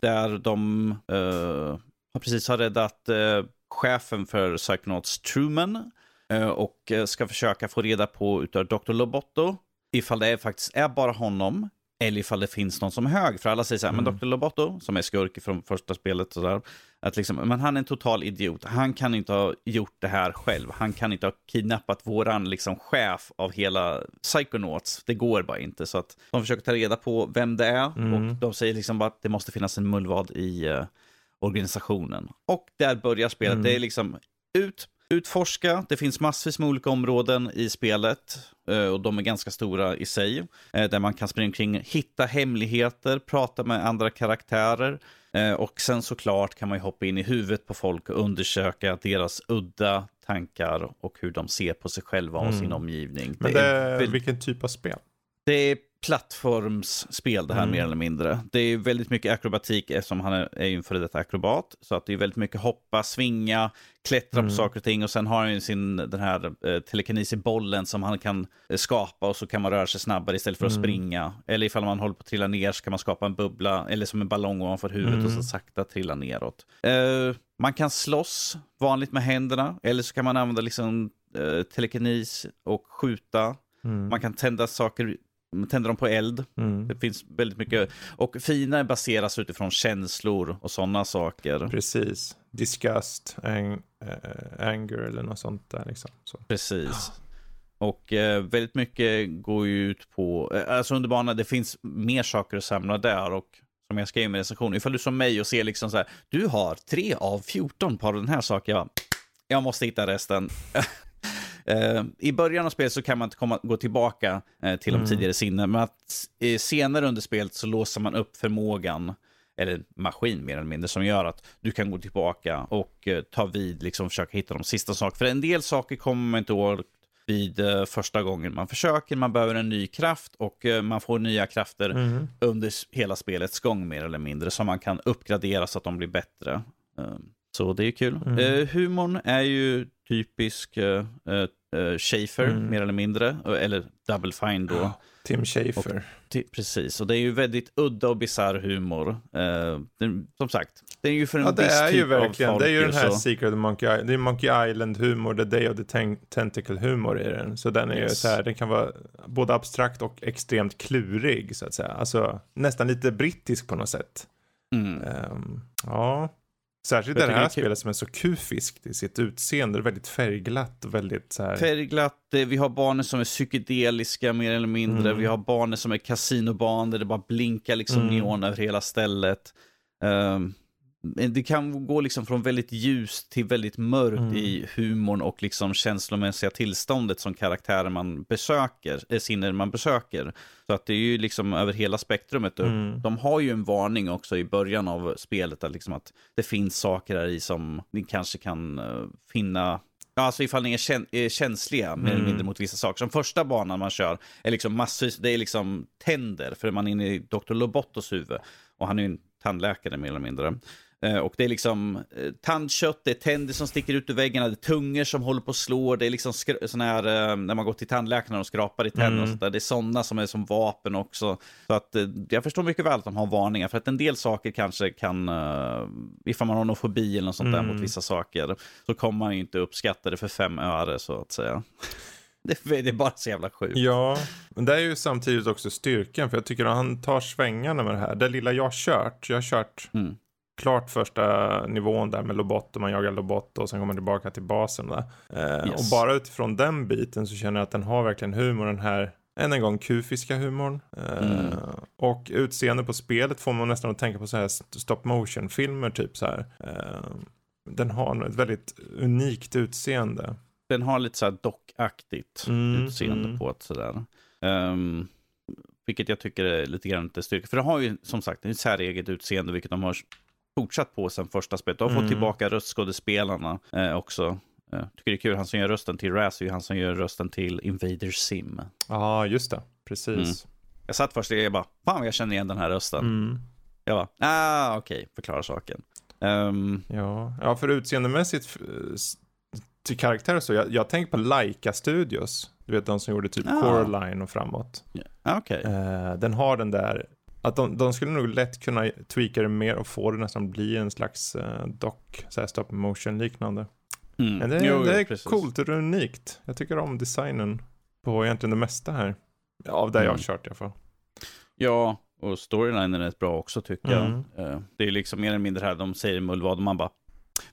där de eh, har precis har räddat eh, chefen för Psychonauts Truman eh, och eh, ska försöka få reda på utav Dr. Lobotto ifall det är, faktiskt är bara honom eller ifall det finns någon som är hög. För alla säger så här, mm. men Dr. Loboto, som är skurk från första spelet, så där, att liksom, men han är en total idiot. Han kan inte ha gjort det här själv. Han kan inte ha kidnappat våran liksom, chef av hela Psychonauts. Det går bara inte. Så att de försöker ta reda på vem det är mm. och de säger liksom bara att det måste finnas en mullvad i uh, organisationen. Och där börjar spelet. Mm. Det är liksom ut, utforska. Det finns massvis med olika områden i spelet eh, och de är ganska stora i sig. Eh, där man kan springa omkring, hitta hemligheter, prata med andra karaktärer. Eh, och sen såklart kan man hoppa in i huvudet på folk och undersöka deras udda tankar och hur de ser på sig själva och mm. sin omgivning. Men det, det är vilken typ av spel? Det är plattformsspel det här mm. mer eller mindre. Det är väldigt mycket akrobatik eftersom han är, är en före detta akrobat. Så att det är väldigt mycket hoppa, svinga, klättra mm. på saker och ting. Och sen har han ju sin den här eh, telekinis i bollen som han kan eh, skapa och så kan man röra sig snabbare istället för att mm. springa. Eller ifall man håller på att trilla ner så kan man skapa en bubbla eller som en ballong ovanför huvudet och så mm. sakta trilla neråt. Eh, man kan slåss vanligt med händerna eller så kan man använda liksom eh, telekinis och skjuta. Mm. Man kan tända saker tänder de på eld. Mm. Det finns väldigt mycket. Och fina baseras utifrån känslor och sådana saker. Precis. Disgust, ang äh, anger eller något sånt där liksom. Så. Precis. Och eh, väldigt mycket går ju ut på, eh, alltså under banan, det finns mer saker att samla där och som jag skrev i min recension, ifall du som mig och ser liksom så här, du har tre av 14 på den här saken, jag, jag måste hitta resten. [laughs] Eh, I början av spelet så kan man inte komma, gå tillbaka eh, till de Mm. tidigare sinnen, men att eh, senare under spelet så låser man upp förmågan, eller maskin mer eller mindre, som gör att du kan gå tillbaka och eh, ta vid, liksom försöka hitta de sista sakerna. För en del saker kommer man inte ihåg vid första gången man försöker. Man behöver en ny kraft och man får nya krafter Mm. under hela spelets gång mer eller mindre. Så man kan uppgradera så att de blir bättre. Så det är kul. Mm. Humorn är ju typisk uh, uh, Mm. mer eller mindre. eh, Eller Double Fine då. Tim Schafer. Ti- Precis, och det är ju väldigt udda och bisarr humor. Den, som sagt, det är ju för en Ja, det viss är typ ju av verkligen, folk. det är ju den här så- Secret Monkey Island, det är Monkey Island-humor, The Day of the Ten- Tentacle-humor i den. Så den är ju Yes. så här, den kan vara både abstrakt och extremt klurig så att säga. Alltså nästan lite brittisk på något sätt. Mm. Ehm, ja, särskilt det här spelet som är så kufiskt i sitt utseende, det är väldigt färgglatt och väldigt så här. Färgglatt, eh, vi har barnen som är psykedeliska mer eller mindre. Mm. Vi har barnen som är kasinobarn där det bara blinkar liksom Mm. neon över hela stället. Men det kan gå liksom från väldigt ljust till väldigt mörkt Mm. i humorn och liksom känslomässiga tillståndet som karaktärer man besöker, äh, sinner man besöker. Så att det är ju liksom över hela spektrumet. Mm. De har ju en varning också i början av spelet, att, liksom att det finns saker här i som ni kanske kan eh, finna Ja, alltså ifall ni är, kän- är känsliga mer eller Mm. mindre mot vissa saker. Som första banan man kör är liksom massvis, det är liksom tänder, för man är inne i Dr. Lobottos huvud. Och han är ju en tandläkare mer eller mindre. Eh, Och det är liksom eh, tandkött, det är tänder som sticker ut ur väggarna, det är tungor som håller på att slå, det är liksom såna här, eh, när man går till tandläkaren och skrapar i tänderna och Mm. sånt där. Det är sådana som är som vapen också. Så att jag förstår mycket väl att de har varningar, för att en del saker kanske kan, ifall man har någon fobi eller något sånt där Mm. mot vissa saker, så kommer man ju inte uppskatta det för fem öre så att säga. [laughs] Det, det är bara så jävla sjukt. Ja, men det är ju samtidigt också styrkan, för jag tycker att han tar svängarna med det här. Det lilla jag har kört, jag har kört Mm. Klart första nivån där med Lobot och man jagar Lobot och sen kommer man tillbaka till basen där. Eh, Yes. Och bara utifrån den biten så känner jag att den har verkligen humor, den här än en gång kufiska humorn. Eh, Mm. Och utseende på spelet får man nästan att tänka på så här st- stop motion filmer typ så här. Eh, den har ett väldigt unikt utseende. Den har lite så här dockaktigt Mm, utseende mm. på ett sådär. Um, vilket jag tycker är lite grann till styrka. För det har ju som sagt ett säreget utseende, vilket de har fortsatt på sen första spelet. De har Mm. fått tillbaka röstskådespelarna eh, också. Eh, tycker det är kul, han som gör rösten till Raz är ju han som gör rösten till Invader Sim. Ja, just det. Precis. Jag satt först och jag bara, fan jag känner igen den här rösten. Mm. Jag bara, ah okej, förklara saken. Ehm, Ja. ja, för utseendemässigt s- till karaktär och så. Jag, jag tänker på Laika Studios. Du vet de som gjorde typ Ja. Coraline och framåt. ja, okej. Eh, den har den där, att de, de skulle nog lätt kunna tweaka det mer och få det nästan bli en slags eh, dock, så här stop motion liknande. Mm. Men det, Jo, det är precis. coolt och unikt. Jag tycker om designen på egentligen det mesta här. Av det jag har Mm. kört i alla fall. Ja, och storylinen är rätt bra också tycker Mm. jag. Eh, Det är liksom mer eller mindre här, de säger mullvad och man bara,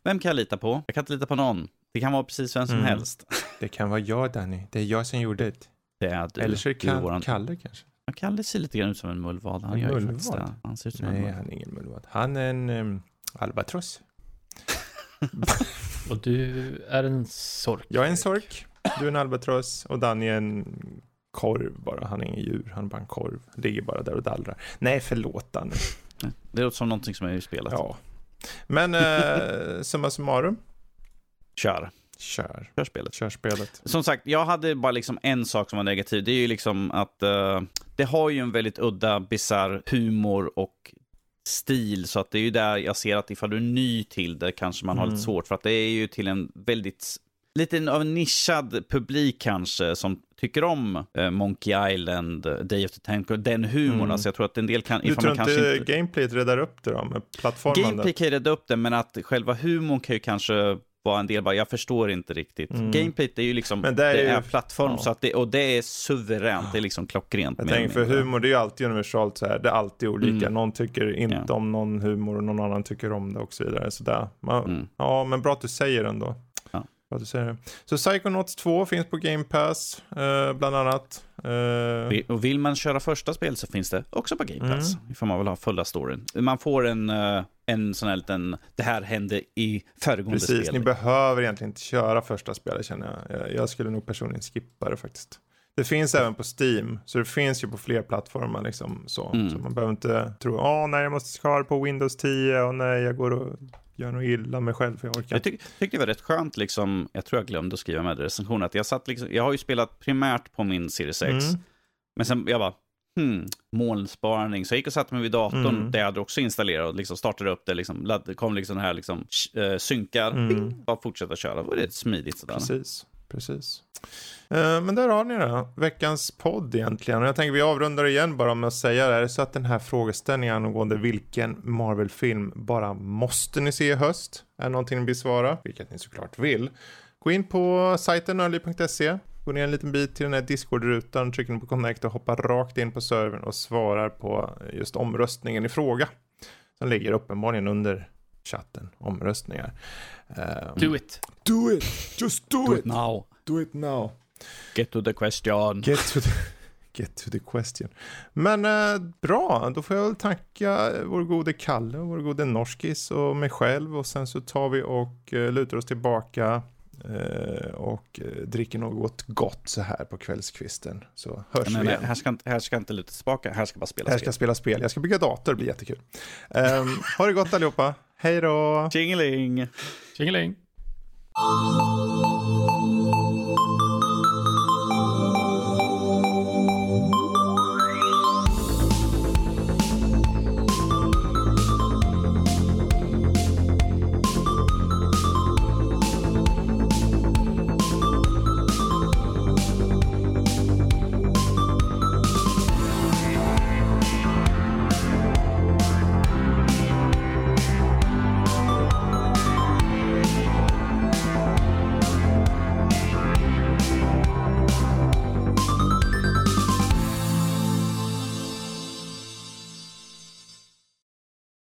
vem kan jag lita på? Jag kan inte lita på någon. Det kan vara precis vem som Mm. helst. [laughs] Det kan vara jag Danny, det är jag som gjorde det. Det är du. Eller så är det Kall- våran... Kalle kanske. Ja, Kalle ser lite grann ut som en mullvad. Han En gör ju mullvad? faktiskt det. Han ser ut som en Nej, mullvad. han är ingen mullvad. Han är en um, albatross. [laughs] Och du är en sork. Jag är en sork, du är en albatross och Danny är en korv bara. Han är ingen djur, han är bara en korv. Ligger bara där och dallrar. Nej, förlåt Danny. Det låter som någonting som är i spelet. Ja. Men eh, summa summarum, Kör. kör. Kör spelet. Kör spelet. Som sagt, jag hade bara liksom en sak som var negativ. Det är ju liksom att eh, det har ju en väldigt udda, bisarr humor och stil. Så att det är ju där jag ser att ifall du är ny till det kanske man har Mm. lite svårt. För att det är ju till en väldigt, lite av en nischad publik kanske som tycker om eh, Monkey Island, Day of the Tank den humorn. Mm. Alltså jag tror att en del kan, Du tror inte inte... gameplayet räddar upp det då med plattformandet? Gameplay kan ju rädda upp det, men att själva humorn kan ju kanske var en del bara, jag förstår inte riktigt. Mm. Gameplayt är ju liksom, Men det det är, är ju- plattform, ja. så att det, och det är suveränt, det är liksom klockrent. Jag tänker för humor, det är ju alltid universalt så här. Det är alltid olika. Mm. Någon tycker inte Ja. om någon humor och någon annan tycker om det och så vidare. Så där. Man, Mm. Ja, men bra att du säger det ändå. Att du säger det. Så Psychonauts 2 finns på Game Pass, eh, bland annat. Eh, Vill- Och vill man köra första spel så finns det också på Game Pass. Mm. Ifall man vill ha fulla storyn. Man får en, eh, en sån här liten, det här hände i föregående Precis, spel. ni behöver egentligen inte köra första spelet känner jag. Jag skulle nog personligen skippa det faktiskt. Det finns även på Steam, så det finns ju på fler plattformar liksom så. Mm. Så man behöver inte tro, åh nej jag måste köra på Windows 10 och nej jag går och gör något illa mig själv för jag orkar Jag tyck, tyckte det var rätt skönt, liksom, jag tror jag glömde att skriva med det i recensionen, att jag satt liksom, jag har ju spelat primärt på min Series X, Mm. men sen jag bara, hmm, molnsparning. Så jag gick och satte mig vid datorn, Mm. där jag hade också installerat och liksom startade upp det, liksom, ladd- kom liksom här liksom, äh, synkar, Mm. bara fortsätta köra. Det var rätt smidigt sådär. Precis, precis. Eh, men där har ni det, veckans podd egentligen. Och jag tänker vi avrundar igen bara med att säga det. Är det så att den här frågeställningen angående vilken Marvel-film bara måste ni se i höst är någonting ni vill vilket ni såklart vill. Gå in på sajten nörli.se. gå ner en liten bit till den här Discord-rutan, trycker ni på connect och hoppar rakt in på servern och svarar på just omröstningen i fråga. Som ligger uppenbarligen under chatten, omröstningar. Eh, Do it. do it! Just do, Do it! it now. Do it now. Get to the question. Get to the, get to the question. Men eh, bra, då får jag väl tacka vår gode Kalle och vår gode Norskis och mig själv och sen så tar vi och eh, lutar oss tillbaka eh, och eh, dricker något gott så här på kvällskvisten. Så hörs Men, vi nej, igen. här, ska här ska inte luta tillbaka, här ska bara spela Här ska jag spela spel. Jag ska bygga dator, det blir jättekul. Um, ha det gott allihopa. Hej då! Tjingeling! Tjingeling.